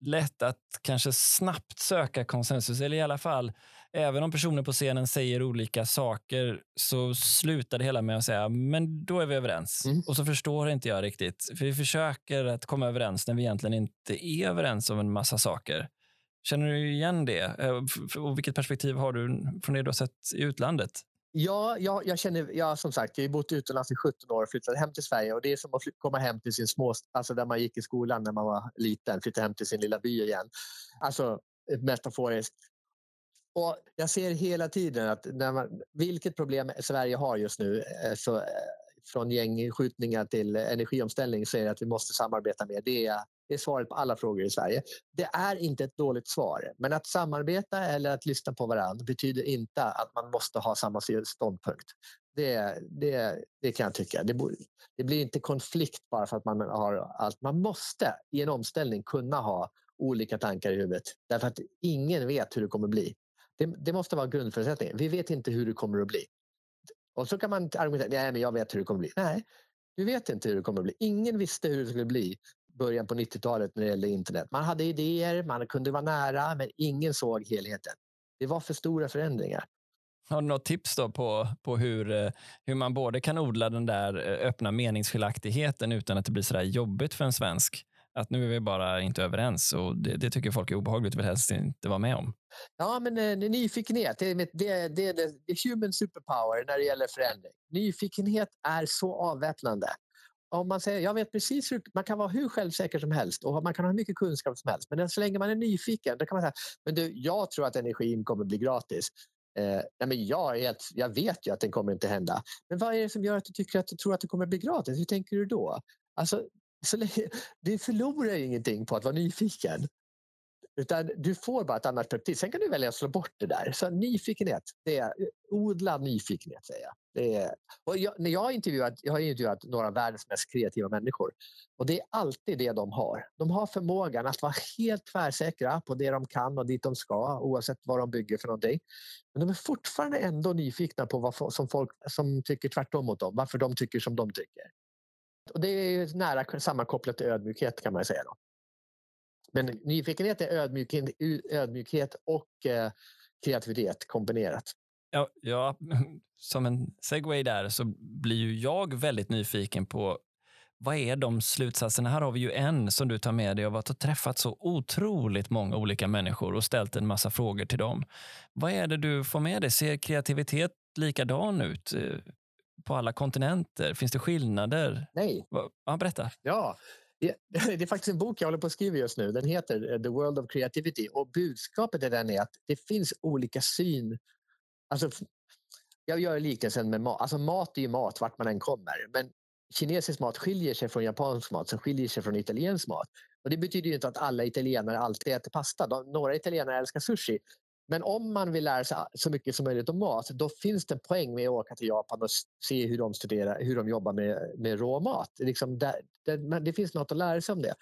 lätt att kanske snabbt söka konsensus, eller i alla fall även om personer på scenen säger olika saker så slutar det hela med att säga men då är vi överens. Mm. Och så förstår inte jag riktigt. För vi försöker att komma överens när vi egentligen inte är överens om en massa saker. Känner du igen det? Eh, och vilket perspektiv har du från det du har sett i utlandet? Ja, jag, jag känner, jag, som sagt, jag har bott utomlands i 17 år och flyttat hem till Sverige. Och Det är som att komma hem till sin små, alltså där man gick i skolan när man var liten, flytta hem till sin lilla by igen. Alltså eh, metaforiskt. Och jag ser hela tiden att när man, vilket problem Sverige har just nu, eh, så, eh, från gängskjutningar till energiomställning, så är det att vi måste samarbeta mer. Det är, det är svaret på alla frågor i Sverige. Det är inte ett dåligt svar, men att samarbeta eller att lyssna på varandra betyder inte att man måste ha samma ståndpunkt. Det, det, det kan jag tycka. Det, det blir inte konflikt bara för att man har allt. Man måste i en omställning kunna ha olika tankar i huvudet. Därför att ingen vet hur det kommer bli. Det, det måste vara grundförutsättningen. Vi vet inte hur det kommer att bli. Och så kan man argumentera, nej men jag vet hur det kommer att bli. Nej, du vet inte hur det kommer att bli. Ingen visste hur det skulle bli början på 90-talet när det gällde internet. Man hade idéer, man kunde vara nära, men ingen såg helheten. Det var för stora förändringar. Har du något tips då på, på hur, eh, hur man både kan odla den där eh, öppna meningsskiljaktigheten utan att det blir så jobbigt för en svensk? Att nu är vi bara inte överens och det, det tycker folk är obehagligt och vill helst inte vara med om. Ja, men eh, nyfikenhet, det, det, det, det är human superpower när det gäller förändring. Nyfikenhet är så avväpnande. Om man, säger, jag vet precis hur, man kan vara hur självsäker som helst och man kan ha hur mycket kunskap som helst. Men så länge man är nyfiken, då kan man säga men du, jag tror att energin kommer bli gratis. Eh, nej, men jag, är ett, jag vet ju att den kommer inte hända. Men vad är det som gör att du tycker att du tror att det kommer bli gratis? Hur tänker du då? Alltså, så länge, du förlorar ingenting på att vara nyfiken. Utan du får bara ett annat perspektiv. Sen kan du välja att slå bort det där. Så nyfikenhet, det är odla nyfikenhet säger jag. Det är, och jag, när jag, har intervjuat, jag har intervjuat några av världens mest kreativa människor och det är alltid det de har. De har förmågan att vara helt tvärsäkra på det de kan och dit de ska oavsett vad de bygger för någonting. Men de är fortfarande ändå nyfikna på vad som folk som tycker tvärtom mot dem, varför de tycker som de tycker. Och det är nära sammankopplat till ödmjukhet kan man säga. Då. Men nyfikenhet är ödmjukhet, ödmjukhet och eh, kreativitet kombinerat. Ja, ja, som en segway där så blir ju jag väldigt nyfiken på vad är de slutsatserna? Här har vi ju en som du tar med dig av att ha träffat så otroligt många olika människor och ställt en massa frågor till dem. Vad är det du får med dig? Ser kreativitet likadan ut eh, på alla kontinenter? Finns det skillnader? Nej. Ja, berätta. Ja, det är faktiskt en bok jag håller på att skriva just nu. Den heter eh, The World of Creativity och budskapet i den är att det finns olika syn. Alltså, jag gör liknelsen med mat. Alltså, mat är ju mat vart man än kommer. Men kinesisk mat skiljer sig från japansk mat som skiljer sig från italiensk mat. Och Det betyder inte att alla italienare alltid äter pasta. några italienare älskar sushi. Men om man vill lära sig så mycket som möjligt om mat, då finns det en poäng med att åka till Japan och se hur de studerar, hur de jobbar med, med råmat. Liksom det, det, det finns något att lära sig om det.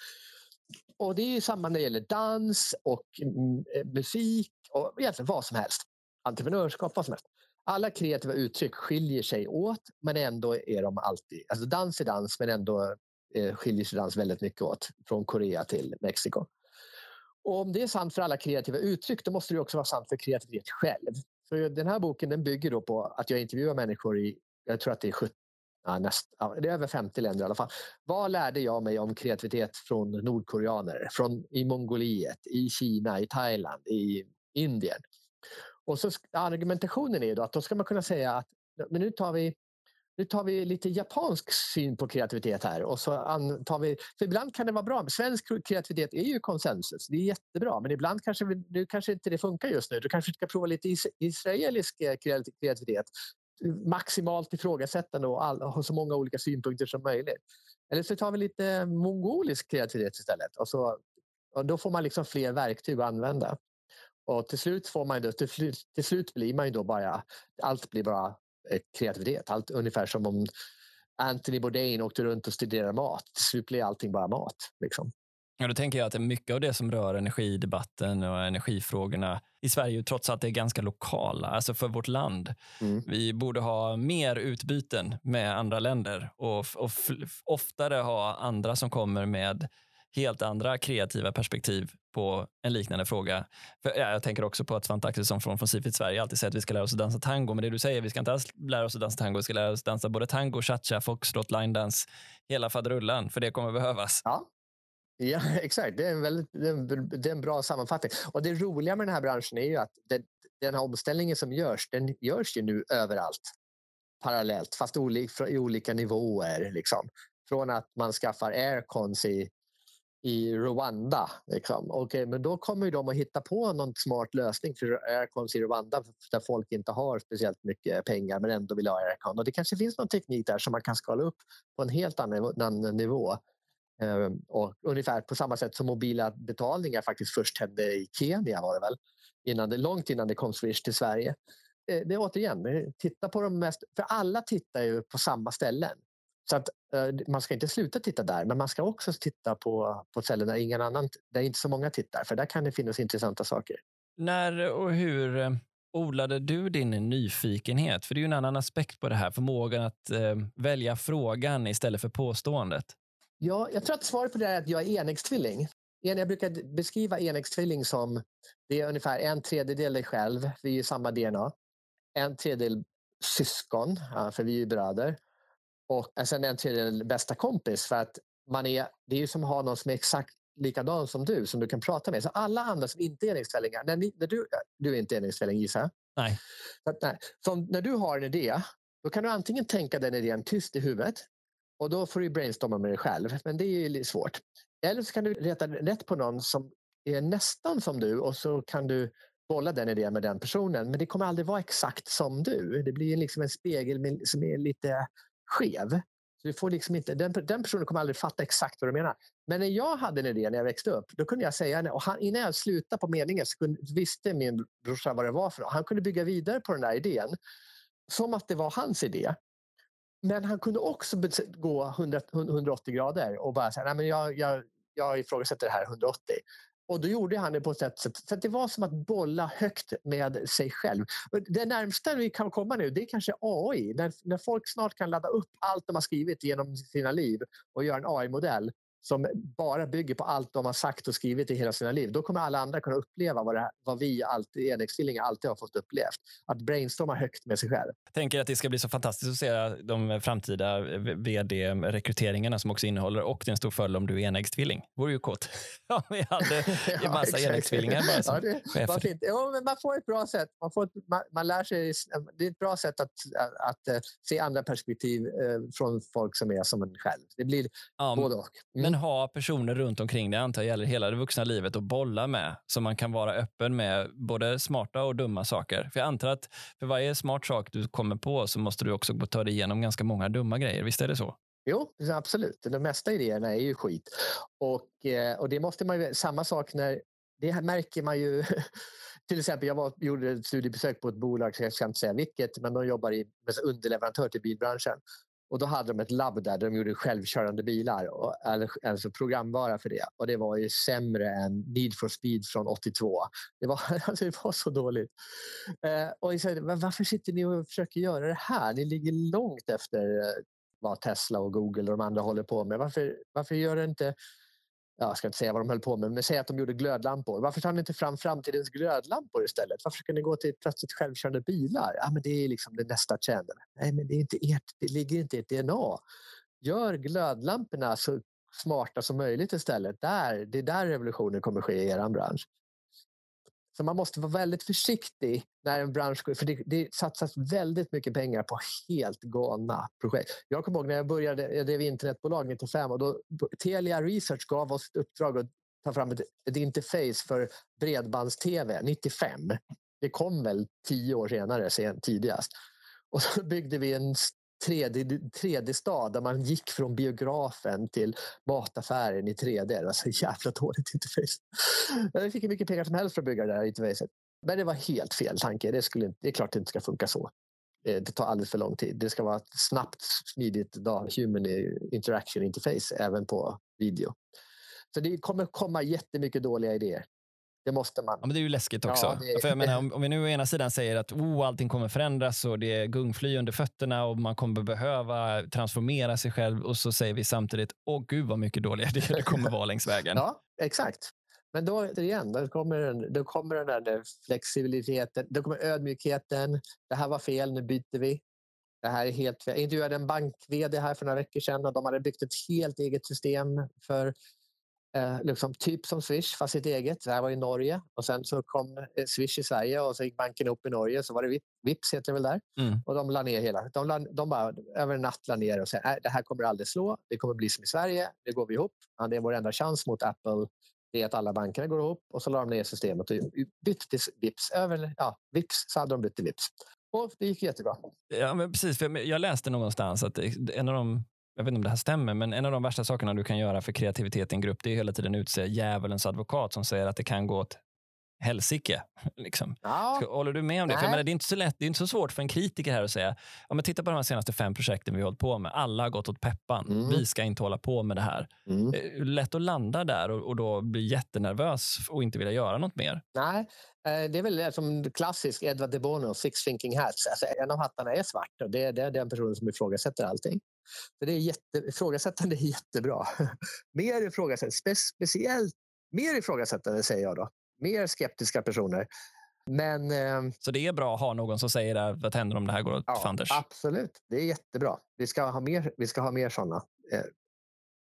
Och det är samma när det gäller dans och mm, eh, musik och egentligen vad som helst. entreprenörskap, vad som helst. Alla kreativa uttryck skiljer sig åt, men ändå är de alltid... Alltså dans är dans, men ändå eh, skiljer sig dans väldigt mycket åt. Från Korea till Mexiko. Och om det är sant för alla kreativa uttryck, då måste det också vara sant för kreativitet själv. Så den här boken den bygger då på att jag intervjuar människor i, jag tror att det är 70, ja, näst, ja, det är över 50 länder i alla fall. Vad lärde jag mig om kreativitet från nordkoreaner? Från, I Mongoliet, i Kina, i Thailand, i Indien. Och så argumentationen är då att då ska man kunna säga att men nu tar vi nu tar vi lite japansk syn på kreativitet här. Och så tar vi, för ibland kan det vara bra. Svensk kreativitet är ju konsensus. Det är jättebra. Men ibland kanske, vi, nu kanske inte det funkar just nu. Du kanske ska prova lite israelisk eh, kreativitet. Maximalt ifrågasättande och all, ha så många olika synpunkter som möjligt. Eller så tar vi lite mongolisk kreativitet istället. Och, så, och då får man liksom fler verktyg att använda. Och till slut, får man då, till, till slut blir man ju då bara, allt blir bara eh, kreativitet. Allt, ungefär som om Anthony Bourdain åkte runt och studerade mat. Till slut blir allting bara mat. Liksom. Ja, då tänker jag att mycket av det som rör energidebatten och energifrågorna i Sverige trots allt är ganska lokala, alltså för vårt land. Mm. Vi borde ha mer utbyten med andra länder och, och oftare ha andra som kommer med helt andra kreativa perspektiv på en liknande fråga. För, ja, jag tänker också på att Svante Axelsson från, från Sifit Sverige alltid säger att vi ska lära oss att dansa tango. Men det du säger, vi ska inte alls lära oss att dansa tango. Vi ska lära oss att dansa både tango, cha-cha, foxtrot, linedance, hela faderullan. För det kommer behövas. Ja. Ja, exakt. Det är, en väldigt, det är en, det är en bra sammanfattning. Och Det roliga med den här branschen är ju att det, den här omställningen som görs, den görs ju nu överallt parallellt, fast i olika nivåer. Liksom. Från att man skaffar aircons i i Rwanda. Liksom. Okay, men då kommer de att hitta på någon smart lösning för aircons i Rwanda där folk inte har speciellt mycket pengar men ändå vill ha aircon. Och det kanske finns någon teknik där som man kan skala upp på en helt annan nivå. Ehm, och ungefär på samma sätt som mobila betalningar faktiskt först hände i Kenya var det väl? Innan det, långt innan det kom Swish till Sverige. Eh, det är återigen, eh, titta på de mest, för alla tittar ju på samma ställen. Så att, eh, man ska inte sluta titta där, men man ska också titta på, på ställen där, ingen annan, där inte så många tittar, för där kan det finnas intressanta saker. När och hur eh, odlade du din nyfikenhet? För det är ju en annan aspekt på det här, förmågan att eh, välja frågan istället för påståendet. Ja, jag tror att svaret på det är att jag är enäggstvilling. Jag brukar beskriva enäggstvilling som det är ungefär en tredjedel dig själv, vi är samma DNA. En tredjedel syskon, för vi är bröder och sen en tredjedel bästa kompis. För att man är, det är ju som att ha någon som är exakt likadan som du, som du kan prata med. Så alla andra som inte är enäggstvillingar, när, när du, du är inte enäggstvilling gissar jag? Nej. Så, nej. Så när du har en idé, då kan du antingen tänka den idén tyst i huvudet och då får du brainstorma med dig själv, men det är ju svårt. Eller så kan du leta rätt på någon som är nästan som du och så kan du bolla den idén med den personen. Men det kommer aldrig vara exakt som du. Det blir liksom en spegel som är lite skev. Så du får liksom inte, den, den personen kommer aldrig fatta exakt vad du menar. Men när jag hade en idé när jag växte upp, då kunde jag säga, och han, innan jag slutade på meningen så kunde, visste min brorsa vad det var för något. Han kunde bygga vidare på den där idén som att det var hans idé. Men han kunde också gå 100, 180 grader och bara säga, nej men jag, jag, jag ifrågasätter det här 180. Och då gjorde han det på ett sätt så att det var som att bolla högt med sig själv. Det närmsta vi kan komma nu det är kanske AI. När, när folk snart kan ladda upp allt de har skrivit genom sina liv och göra en AI-modell som bara bygger på allt de har sagt och skrivit i hela sina liv. Då kommer alla andra kunna uppleva vad, här, vad vi alltid, enäggstvillingar alltid har fått upplevt. Att brainstorma högt med sig själv. Jag tänker att det ska bli så fantastiskt att se de framtida vd-rekryteringarna som också innehåller och det är en stor fördel om du är enäggstvilling. Det vore ju kåt. Ja, vi hade en massa ja, enäggstvillingar bara som ja, det. Ja, men man får ett bra sätt. Man, får ett, man, man, lär sig, det är ett bra sätt att, att, att eh, se andra perspektiv eh, från folk som är som en själv. Det blir ja, både och. Mm. Men ha personer runt omkring dig, antar jag gäller hela det vuxna livet, att bolla med. Så man kan vara öppen med både smarta och dumma saker. För jag antar att för varje smart sak du kommer på så måste du också ta dig igenom ganska många dumma grejer. Visst är det så? Jo, absolut. De mesta idéerna är ju skit. Och, eh, och det måste man ju, samma sak när, det märker man ju till exempel, jag var, gjorde ett studiebesök på ett bolag, jag ska inte säga vilket, men de jobbar i, med underleverantör till bilbranschen. Och då hade de ett labb där, där de gjorde självkörande bilar, och, eller alltså programvara för det. Och det var ju sämre än Need for speed från 82. Det var, alltså det var så dåligt. Eh, och jag sa, varför sitter ni och försöker göra det här? Ni ligger långt efter eh, vad Tesla och Google och de andra håller på med. Varför, varför gör det inte jag ska inte säga vad de höll på med, men säg att de gjorde glödlampor. Varför tar ni inte fram framtidens glödlampor istället? Varför ska ni gå till plötsligt självkörande bilar? Ja, men det är liksom det nästa trend. Nej, men det, är inte ert, det ligger inte i ert DNA. Gör glödlamporna så smarta som möjligt istället. Där, det är där revolutionen kommer ske i er bransch. Så man måste vara väldigt försiktig när en bransch för det, det satsas väldigt mycket pengar på helt galna projekt. Jag kommer ihåg när jag började, jag drev internetbolag 95 och då Telia Research gav oss ett uppdrag att ta fram ett, ett interface för bredbands-tv 95. Det kom väl tio år senare, sen, tidigast. Och så byggde vi en 3D-stad där man gick från biografen till mataffären i 3D. Det var så jävla dåligt interface. Vi fick mycket pengar som helst för att bygga det där interfacet. Men det var helt fel tanke. Det, skulle inte, det är klart det inte ska funka så. Eh, det tar alldeles för lång tid. Det ska vara ett snabbt, smidigt human eh, interaction interface även på video. Så det kommer komma jättemycket dåliga idéer. Det måste man. Ja, men det är ju läskigt också. Ja, det... För jag menar, om, om, vi nu å ena sidan säger att oh, allting kommer förändras och det är gungfly under fötterna och man kommer behöva transformera sig själv och så säger vi samtidigt åh gud vad mycket dåliga idéer det kommer vara längs vägen. Ja, exakt. Men då igen, då kommer, då kommer den där flexibiliteten, då kommer ödmjukheten. Det här var fel, nu byter vi. Det här är helt fel. Jag intervjuade en bank här för några veckor sedan och de hade byggt ett helt eget system för Eh, liksom typ som Swish, fast sitt eget. Det här var i Norge. Och sen så kom eh, Swish i Sverige och så gick banken upp i Norge. Så var det Vips heter det väl där. Mm. Och de la ner hela. De, la, de bara över en natt la ner och sa äh, det här kommer aldrig slå. Det kommer bli som i Sverige. Det går vi ihop. Ja, det är vår enda chans mot Apple. Det är att alla bankerna går ihop och så la de ner systemet och bytte till Vips. Över, ja, Vips så hade de bytt till Vips. Och det gick jättebra. Ja, men precis. För jag läste någonstans att en av de jag vet inte om det här stämmer, men en av de värsta sakerna du kan göra för kreativitet i en grupp, det är hela tiden utse djävulens advokat som säger att det kan gå åt helsike. Liksom. Ja. Håller du med om det? För menar, det är inte så lätt, det är inte så svårt för en kritiker här att säga, ja, men titta på de här senaste fem projekten vi har hållit på med. Alla har gått åt peppan. Mm. Vi ska inte hålla på med det här. Mm. Eh, lätt att landa där och, och då bli jättenervös och inte vilja göra något mer. Nej, eh, det är väl som klassisk Edward de Bono, Six Thinking Hats. Alltså, en av hattarna är svart och det är, det är den personen som ifrågasätter allting. Så det är jätte, ifrågasättande är jättebra. mer ifrågasättande, spe, speciellt mer ifrågasättande säger jag då. Mer skeptiska personer. Men, eh, så det är bra att ha någon som säger där, vad händer om det här går åt ja, fanders? Absolut, det är jättebra. Vi ska ha mer, vi ska ha mer sådana. Eh,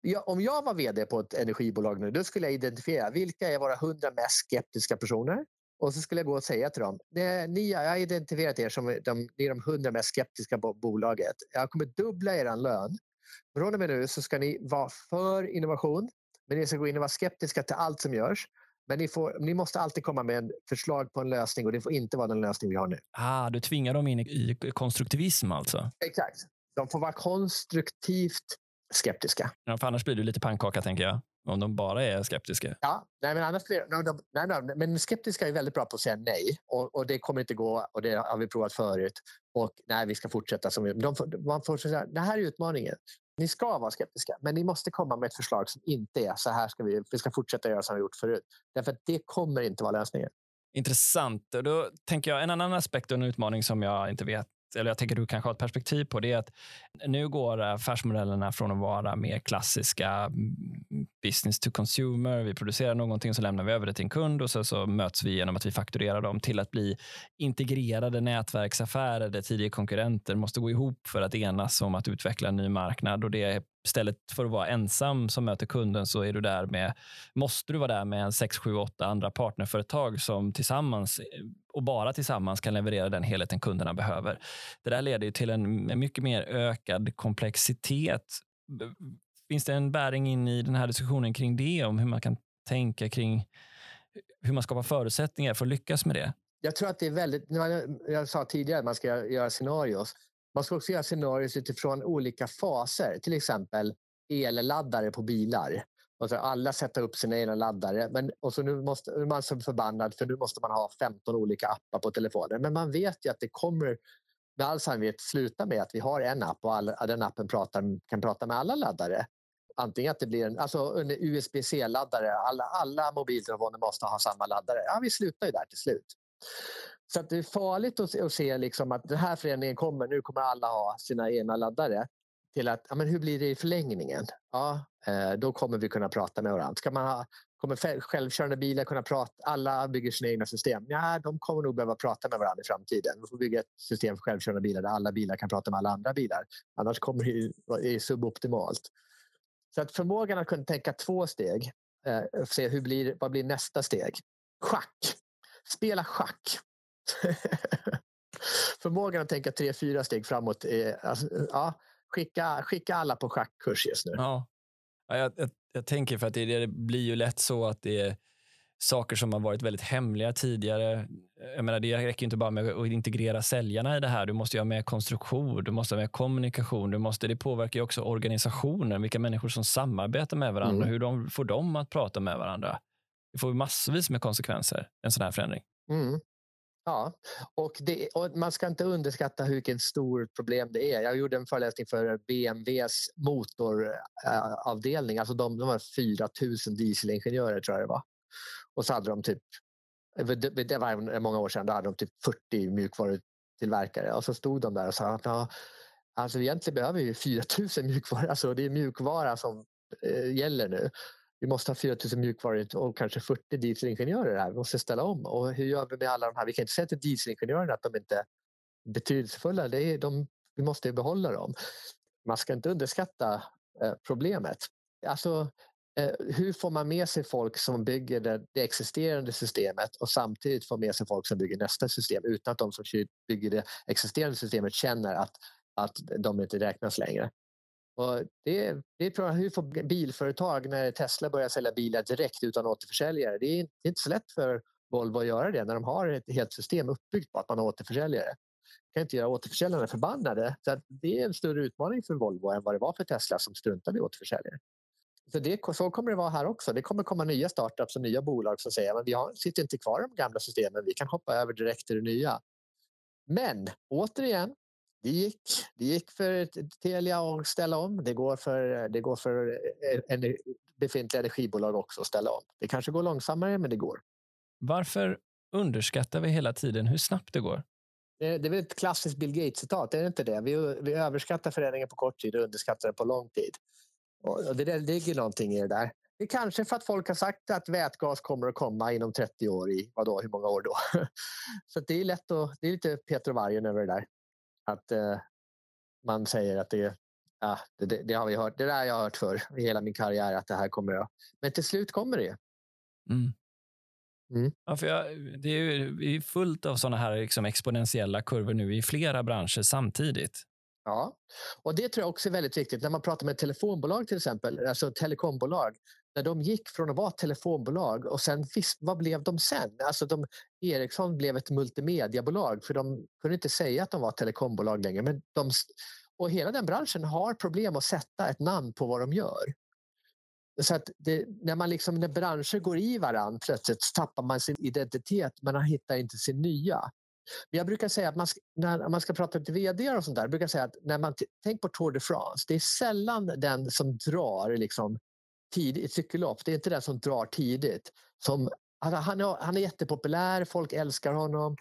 ja, om jag var vd på ett energibolag nu, då skulle jag identifiera vilka är våra hundra mest skeptiska personer och så skulle jag gå och säga till dem, ni, jag har identifierat er som de, ni är de hundra mest skeptiska på bolaget. Jag kommer dubbla er lön. Från och med nu så ska ni vara för innovation, men ni ska gå in och vara skeptiska till allt som görs. Men ni, får, ni måste alltid komma med en förslag på en lösning och det får inte vara den lösning vi har nu. Ah, du tvingar dem in i konstruktivism alltså? Exakt. De får vara konstruktivt skeptiska. Ja, för annars blir du lite pannkaka, tänker jag. Om de bara är skeptiska. Ja, nej, men annars blir, nej, de, nej, nej, men skeptiska är väldigt bra på att säga nej. Och, och, det kommer inte gå och det har vi provat förut. Och nej, vi ska fortsätta som vi... De, man får säga, det här är utmaningen. Ni ska vara skeptiska, men ni måste komma med ett förslag som inte är så här ska vi, vi ska fortsätta göra som vi gjort förut. Därför att det kommer inte vara lösningen. Intressant. Och då tänker jag en annan aspekt och en utmaning som jag inte vet eller jag tänker du kanske har ett perspektiv på, det är att nu går affärsmodellerna från att vara mer klassiska mm, business to consumer. Vi producerar någonting och så lämnar vi över det till en kund och så, så möts vi genom att vi fakturerar dem till att bli integrerade nätverksaffärer där tidigare konkurrenter måste gå ihop för att enas om att utveckla en ny marknad. Och det istället för att vara ensam som möter kunden så är du där med, måste du vara där med en 6, 7, 8 andra partnerföretag som tillsammans och bara tillsammans kan leverera den helheten kunderna behöver. Det där leder till en mycket mer ökad komplexitet. Finns det en bäring in i den här diskussionen kring det, om hur man kan tänka kring hur man skapar förutsättningar för att lyckas med det? Jag tror att det är väldigt, jag sa tidigare att man ska göra scenarios. Man ska också göra scenarier utifrån olika faser, till exempel elladdare på bilar. Och så alla sätta upp sina egna laddare. Men, och så nu måste, är man så förbannad för nu måste man ha 15 olika appar på telefonen. Men man vet ju att det kommer med all sannolikhet sluta med att vi har en app och all, den appen pratar, kan prata med alla laddare. Antingen att det blir en, alltså en USB-C-laddare, alla, alla mobiltelefoner måste ha samma laddare. Ja, vi slutar ju där till slut. Så att det är farligt att, att se liksom att den här förändringen kommer, nu kommer alla ha sina egna laddare. Till att, ja, men hur blir det i förlängningen? Ja, eh, då kommer vi kunna prata med varandra. Ska man ha, kommer självkörande bilar kunna prata? Alla bygger sina egna system. Ja, de kommer nog behöva prata med varandra i framtiden. Vi får bygga ett system för självkörande bilar där alla bilar kan prata med alla andra bilar. Annars kommer det vara suboptimalt. Så att förmågan att kunna tänka två steg, eh, se hur blir, vad blir nästa steg? Schack. Spela schack. förmågan att tänka tre, fyra steg framåt. Är, alltså, ja, skicka, skicka alla på schackkurs just nu. Ja. Ja, jag, jag, jag, tänker för att det, det, blir ju lätt så att det är saker som har varit väldigt hemliga tidigare. Jag menar, det räcker inte bara med att integrera säljarna i det här. Du måste ha med konstruktion, du måste ha med kommunikation. Du måste, det påverkar också organisationen, vilka människor som samarbetar med varandra, mm. hur de får dem att prata med varandra. Det får massvis med konsekvenser, en sån här förändring. Mm. Ja, och, det, och, man ska inte underskatta vilket stort problem det är. Jag gjorde en föreläsning för BMWs motoravdelning. Alltså de, de har 4 000 dieselingenjörer tror jag det var. Och så hade de typ, det var många år sedan, då hade de typ 40 mjukvarutillverkare. Och så stod de där och sa att ja, alltså egentligen behöver vi 4 000 mjukvaror. Alltså det är mjukvara som eh, gäller nu vi måste ha 4000 mjukvaror och kanske 40 dieselingenjörer här. Vi måste ställa om. Och hur gör vi med alla de här? Vi kan inte säga till dieselingenjörerna att de inte är betydelsefulla. Det är de, vi måste behålla dem. Man ska inte underskatta eh, problemet. Alltså, eh, hur får man med sig folk som bygger det, det, existerande systemet och samtidigt får med sig folk som bygger nästa system utan att de som bygger det existerande systemet känner att, att de inte räknas längre. Och det, det tror jag, hur får bilföretag när Tesla börjar sälja bilar direkt utan återförsäljare? Det är, inte, det är inte så lätt för Volvo att göra det när de har ett helt system uppbyggt på att man har återförsäljare. kan inte göra återförsäljarna förbannade. Så det är en större utmaning för Volvo än vad det var för Tesla som struntade i återförsäljare. Så, det, så kommer det vara här också. Det kommer komma nya startups och nya bolag som säger att vi har, sitter inte kvar i de gamla systemen. Vi kan hoppa över direkt till det nya. Men återigen, det gick. Det gick för Telia att ställa om. Det går för, det går för en befintliga energibolag också att ställa om. Det kanske går långsammare, men det går. Varför underskattar vi hela tiden hur snabbt det går? Det, det är väl ett klassiskt Bill Gates-citat, är det inte det? Vi, vi överskattar förändringen på kort tid och underskattar den på lång tid. Och det, det ligger någonting i det där. Det är kanske för att folk har sagt att vätgas kommer att komma inom 30 år i, vadå, hur många år då? Så det är lätt att, det är lite Peter och vargen över det där att eh, man säger att det, ja, det, det, det, har vi hört. Det där har jag hört för i hela min karriär att det här kommer att... Men till slut kommer det. Mm. Mm. Ja, för jag, det är ju fullt av sådana här liksom exponentiella kurvor nu i flera branscher samtidigt. Ja, och det tror jag också är väldigt viktigt. När man pratar med telefonbolag till exempel, alltså telekombolag, när de gick från att vara telefonbolag och sen, vad blev de sen? Alltså de, Ericsson blev ett multimediabolag för de kunde inte säga att de var telekombolag längre. Men de, och hela den branschen har problem att sätta ett namn på vad de gör. Så att det, när, man liksom, när branscher går i varandra plötsligt tappar man sin identitet, man hittar inte sin nya. Men jag brukar säga att man ska, när man ska prata till vd och sånt där, brukar säga att när man tänk på Tour de France, det är sällan den som drar liksom, tidigt cykellopp. Det är inte den som drar tidigt. Som, han, är, han är jättepopulär, folk älskar honom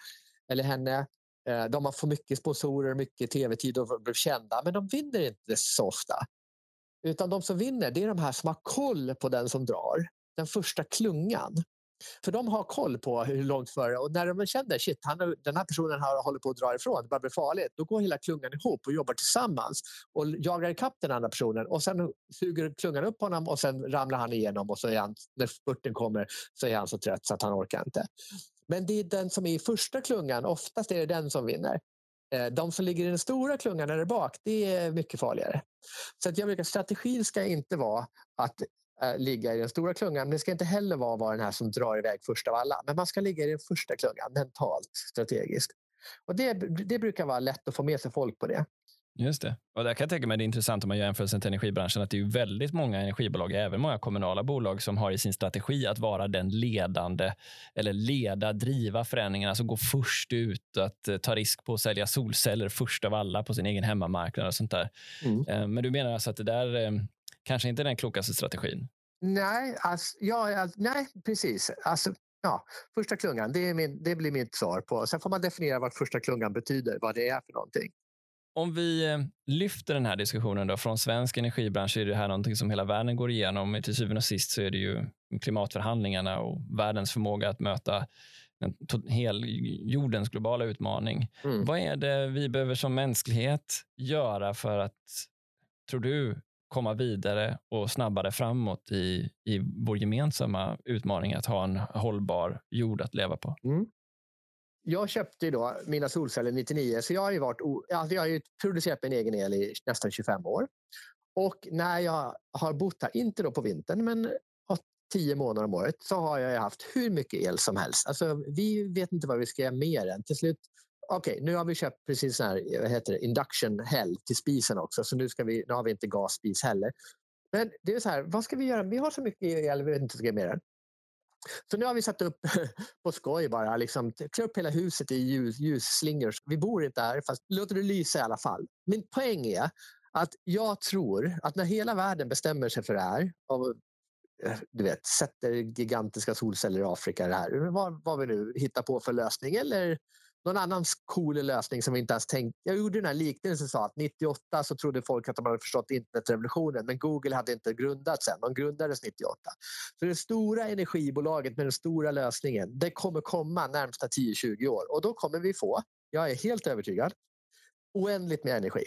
eller henne. Eh, de har för mycket sponsorer, mycket tv-tid och blir kända, men de vinner inte så ofta. Utan de som vinner, det är de här som har koll på den som drar. Den första klungan. För de har koll på hur långt före och när de känner shit, han, den här personen har, håller på att dra ifrån, det börjar bli farligt. Då går hela klungan ihop och jobbar tillsammans och jagar ikapp den andra personen och sen suger klungan upp honom och sen ramlar han igenom och så är han, när spurten kommer så är han så trött så att han orkar inte. Men det är den som är i första klungan, oftast är det den som vinner. Eh, de som ligger i den stora klungan där bak, det är mycket farligare. Så att jag brukar, strategin ska inte vara att ligga i den stora klungan. Men det ska inte heller vara, vara den här som drar iväg först av alla. Men man ska ligga i den första klungan mentalt, strategiskt. Och det, det brukar vara lätt att få med sig folk på det. Just det. Och där kan jag tänka mig det är intressant om man gör jämförelsen till energibranschen att det är väldigt många energibolag, även många kommunala bolag som har i sin strategi att vara den ledande eller leda, driva förändringarna, alltså gå först ut, att eh, ta risk på att sälja solceller först av alla på sin egen hemmamarknad och sånt där. Mm. Eh, men du menar alltså att det där eh, kanske inte den klokaste strategin? Nej, alltså, ja, nej precis. Alltså, ja, första klungan, det, är min, det blir mitt svar på. Sen får man definiera vad första klungan betyder, vad det är för någonting. Om vi eh, lyfter den här diskussionen då, från svensk energibransch är det här någonting som hela världen går igenom. Till syvende och sist så är det ju klimatförhandlingarna och världens förmåga att möta hel jordens globala utmaning. Mm. Vad är det vi behöver som mänsklighet göra för att, tror du, komma vidare och snabbare framåt i, i vår gemensamma utmaning att ha en hållbar jord att leva på? Mm jag köpte då mina solceller 99 så jag har ju, varit, alltså jag har ju producerat min egen el i nästan 25 år. Och när jag har bott här, inte då på vintern, men tio månader om året så har jag haft hur mycket el som helst. Alltså, vi vet inte vad vi ska göra mer än. Till slut, okej, okay, nu har vi köpt precis sån här, vad heter det, induction hell till spisen också, så nu, ska vi, nu har vi inte gasspis heller. Men det är så här, vad ska vi göra? Vi har så mycket el, vi vet inte vad vi ska mer än. Så nu har vi satt upp på skoj bara, liksom, klä upp hela huset i ljus, ljusslingor. Vi bor inte där, fast låter det lysa i alla fall. Min poäng är att jag tror att när hela världen bestämmer sig för det här och eh, du vet, sätter gigantiska solceller i Afrika, det här, vad, vad vi nu hittar på för lösning eller någon annan cool lösning som vi inte ens tänkt. Jag gjorde den här liknelsen sa att 98 så trodde folk att de hade förstått internetrevolutionen men Google hade inte grundats än. De grundades 98. Så det stora energibolaget med den stora lösningen det kommer komma närmsta 10-20 år och då kommer vi få, jag är helt övertygad, oändligt med energi.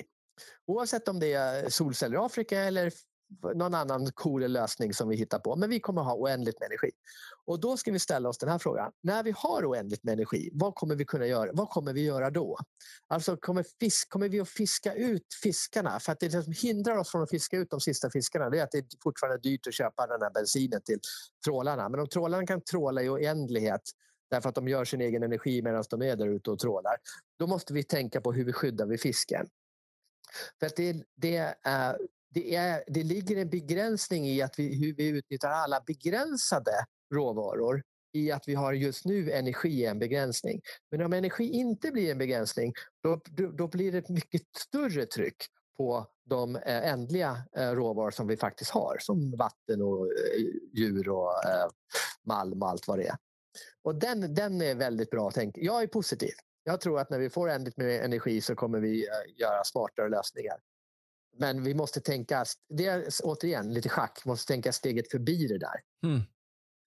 Oavsett om det är solceller i Afrika eller någon annan cool lösning som vi hittar på. Men vi kommer ha oändligt med energi. Och då ska vi ställa oss den här frågan. När vi har oändligt med energi, vad kommer vi kunna göra? Vad kommer vi göra då? Alltså kommer, fisk, kommer vi att fiska ut fiskarna? För att det som hindrar oss från att fiska ut de sista fiskarna det är att det är fortfarande dyrt att köpa den här bensinen till trålarna. Men om trålarna kan tråla i oändlighet därför att de gör sin egen energi medan de är där ute och trålar. Då måste vi tänka på hur vi skyddar vi fisken. För att det, det är det, är, det ligger en begränsning i att vi, hur vi utnyttjar alla begränsade råvaror i att vi har just nu energi en begränsning. Men om energi inte blir en begränsning då, då, då blir det ett mycket större tryck på de eh, ändliga eh, råvaror som vi faktiskt har som vatten och eh, djur och malm och allt vad det är. Och den, den är väldigt bra tänk. Jag är positiv. Jag tror att när vi får ändligt med energi så kommer vi göra smartare lösningar. Men vi måste tänka, det är återigen lite schack, vi måste tänka steget förbi det där. Mm.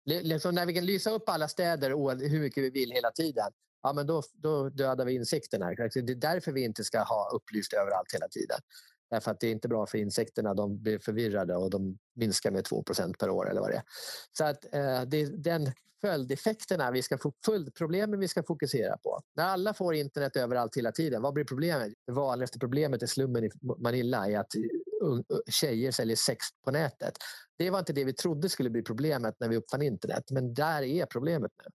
Liksom när vi kan lysa upp alla städer hur mycket vi vill hela tiden, ja, men då, då dödar vi insekterna. Det är därför vi inte ska ha upplyst överallt hela tiden. Därför att det är inte bra för insekterna. De blir förvirrade och de minskar med 2% per år eller vad det är. Så att, eh, det är den följdeffekterna, vi ska få följdproblemen vi ska fokusera på. När alla får internet överallt hela tiden, vad blir problemet? Det vanligaste problemet i slummen i Manila är att eh, eh, tjejer säljer sex på nätet. Det var inte det vi trodde skulle bli problemet när vi uppfann internet, men där är problemet nu.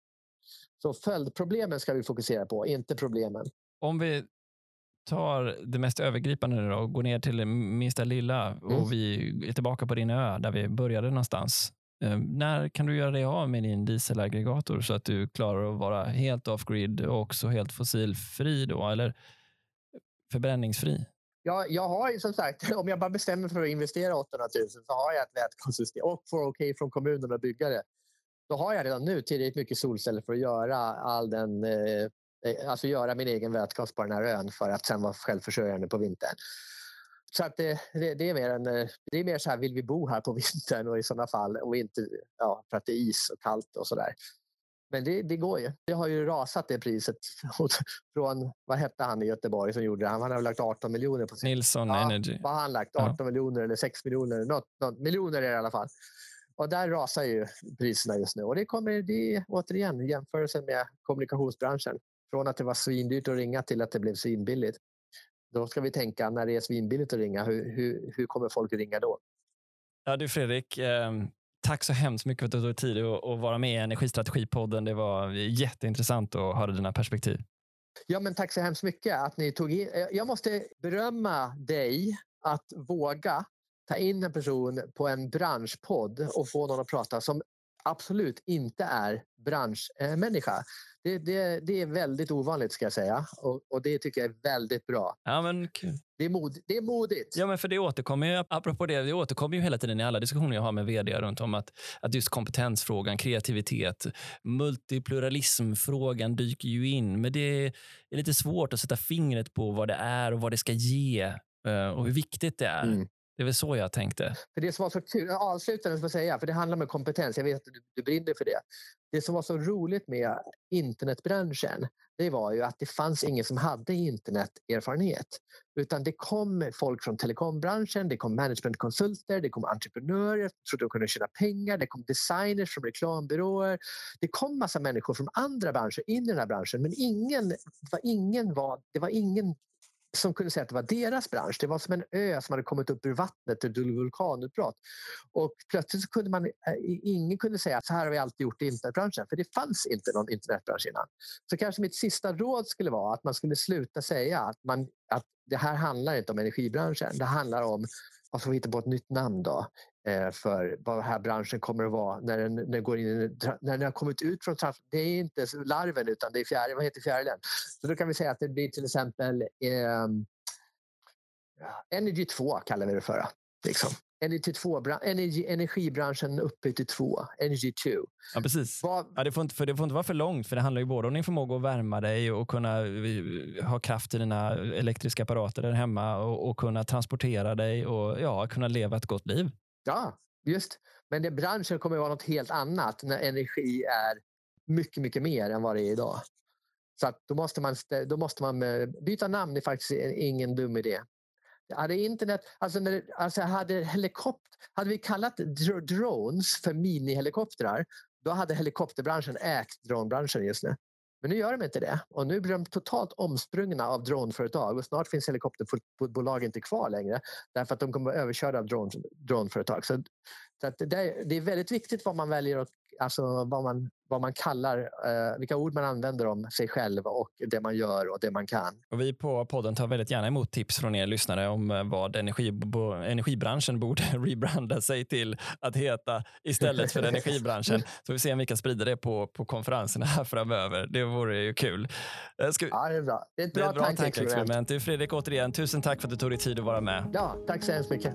Så följdproblemen ska vi fokusera på, inte problemen. Om vi tar det mest övergripande nu då, och går ner till det minsta lilla och mm. vi är tillbaka på din ö där vi började någonstans. Eh, när kan du göra dig av med din dieselaggregator så att du klarar att vara helt off-grid och också helt fossilfri då, eller förbränningsfri? Ja, jag har ju som sagt, om jag bara bestämmer för att investera 800 000 så har jag ett vätgassystem och får okej okay från kommunen att bygga det. Då har jag redan nu tillräckligt mycket solceller för att göra all den Eh, alltså göra min egen vätgas på den här ön för att sen vara självförsörjande på vintern. Så att det, det, det, är mer en, eh, det är mer så här, vill vi bo här på vintern och i sådana fall och inte ja, för att det är is och kallt och sådär. Men det, det, går ju. Det har ju rasat det priset från, vad hette han i Göteborg som gjorde det? Han har lagt 18 miljoner på sin... Nilsson ja, Energy. Vad har han lagt? 18 ja. miljoner eller 6 miljoner? Något, något, miljoner är det i alla fall. Och där rasar ju priserna just nu. Och det kommer, det är återigen jämförelsen med kommunikationsbranschen. Från att det var svindyrt att ringa till att det blev svinbilligt. Då ska vi tänka när det är svinbilligt att ringa, hur, hur, hur kommer folk att ringa då? Ja, du Fredrik, eh, tack så hemskt mycket för att du tog tid att vara med i Energistrategipodden. Det var jätteintressant att höra dina perspektiv. Ja, men tack så hemskt mycket att ni tog in. Eh, jag måste berömma dig att våga ta in en person på en branschpodd och få någon att prata som absolut inte är branschmänniska. Det, det, det är väldigt ovanligt ska jag säga och, och, det tycker jag är väldigt bra. Ja, men det, är mod, det är modigt. Ja, men för det återkommer ju, apropå det, det återkommer ju hela tiden i alla diskussioner jag har med vd runt om att, att just kompetensfrågan, kreativitet, multipluralismfrågan dyker ju in. Men det är lite svårt att sätta fingret på vad det är och vad det ska ge eh, och hur viktigt det är. Mm. Det är väl så jag tänkte. För det som var så kul, avslutande ska säga, för det handlar om kompetens. Jag vet att du, du brinner för det. Det som var så roligt med internetbranschen, det var ju att det fanns ingen som hade interneterfarenhet. Utan det kom folk från telekombranschen, det kom managementkonsulter, det kom entreprenörer som trodde de kunde tjäna pengar, det kom designers från reklambyråer. Det kom massa människor från andra branscher in i den här branschen men ingen, det, var ingen var, det var ingen som kunde säga att det var deras bransch. Det var som en ö som hade kommit upp ur vattnet ett vulkanutbrott. Och plötsligt kunde man, eh, ingen kunde säga att så här har vi alltid gjort i internetbranschen, för det fanns inte någon internetbransch innan. Så kanske mitt sista råd skulle vara att man skulle sluta säga att, man, att det här handlar inte om energibranschen. Det handlar om vad får vi hitta på ett nytt namn då? Eh, för vad den här branschen kommer att vara när den, när den, går in, när den har kommit ut från Det är inte larven utan det är fjäril, vad heter fjärilen? Så då kan vi säga att det blir till exempel eh, Energy 2 kallar vi det för. Liksom. Energy 2, energi, energibranschen uppe till 2, Energy 2. Ja, precis. ja, det, får inte, för det får inte vara för långt, för det handlar ju både om din förmåga att värma dig och kunna eh, ha kraft i dina elektriska apparater där hemma och, och kunna transportera dig och ja, kunna leva ett gott liv. Ja, just. Men den branschen kommer att vara något helt annat när energi är mycket, mycket mer än vad det är idag. Så att då, måste man, då måste man eh, byta namn, det är faktiskt ingen dum idé. Hade internet, alltså, när, alltså hade, helikopter, hade vi kallat drones för minihelikoptrar, då hade helikopterbranschen ägt dronebranschen just nu. Men nu gör de inte det och nu blir de totalt omsprungna av droneföretag och snart finns helikopterbolag inte kvar längre därför att de kommer att överkörda av drone, droneföretag. Så, så att det, det, är väldigt viktigt vad man väljer och alltså vad man, vad man kallar, eh, vilka ord man använder om sig själv och det man gör och det man kan. Och vi på podden tar väldigt gärna emot tips från er lyssnare om eh, vad energi, energibranschen borde rebranda sig till att heta istället för energibranschen. Så vi ser om vi kan sprida det på, på konferenserna här framöver. Det vore ju kul. Eh, ska Ja, det är bra. Det är ett bra, är bra tankeexperiment. Fredrik, återigen, tusen tack för att du tog dig tid att vara med. Ja, tack så hemskt mycket.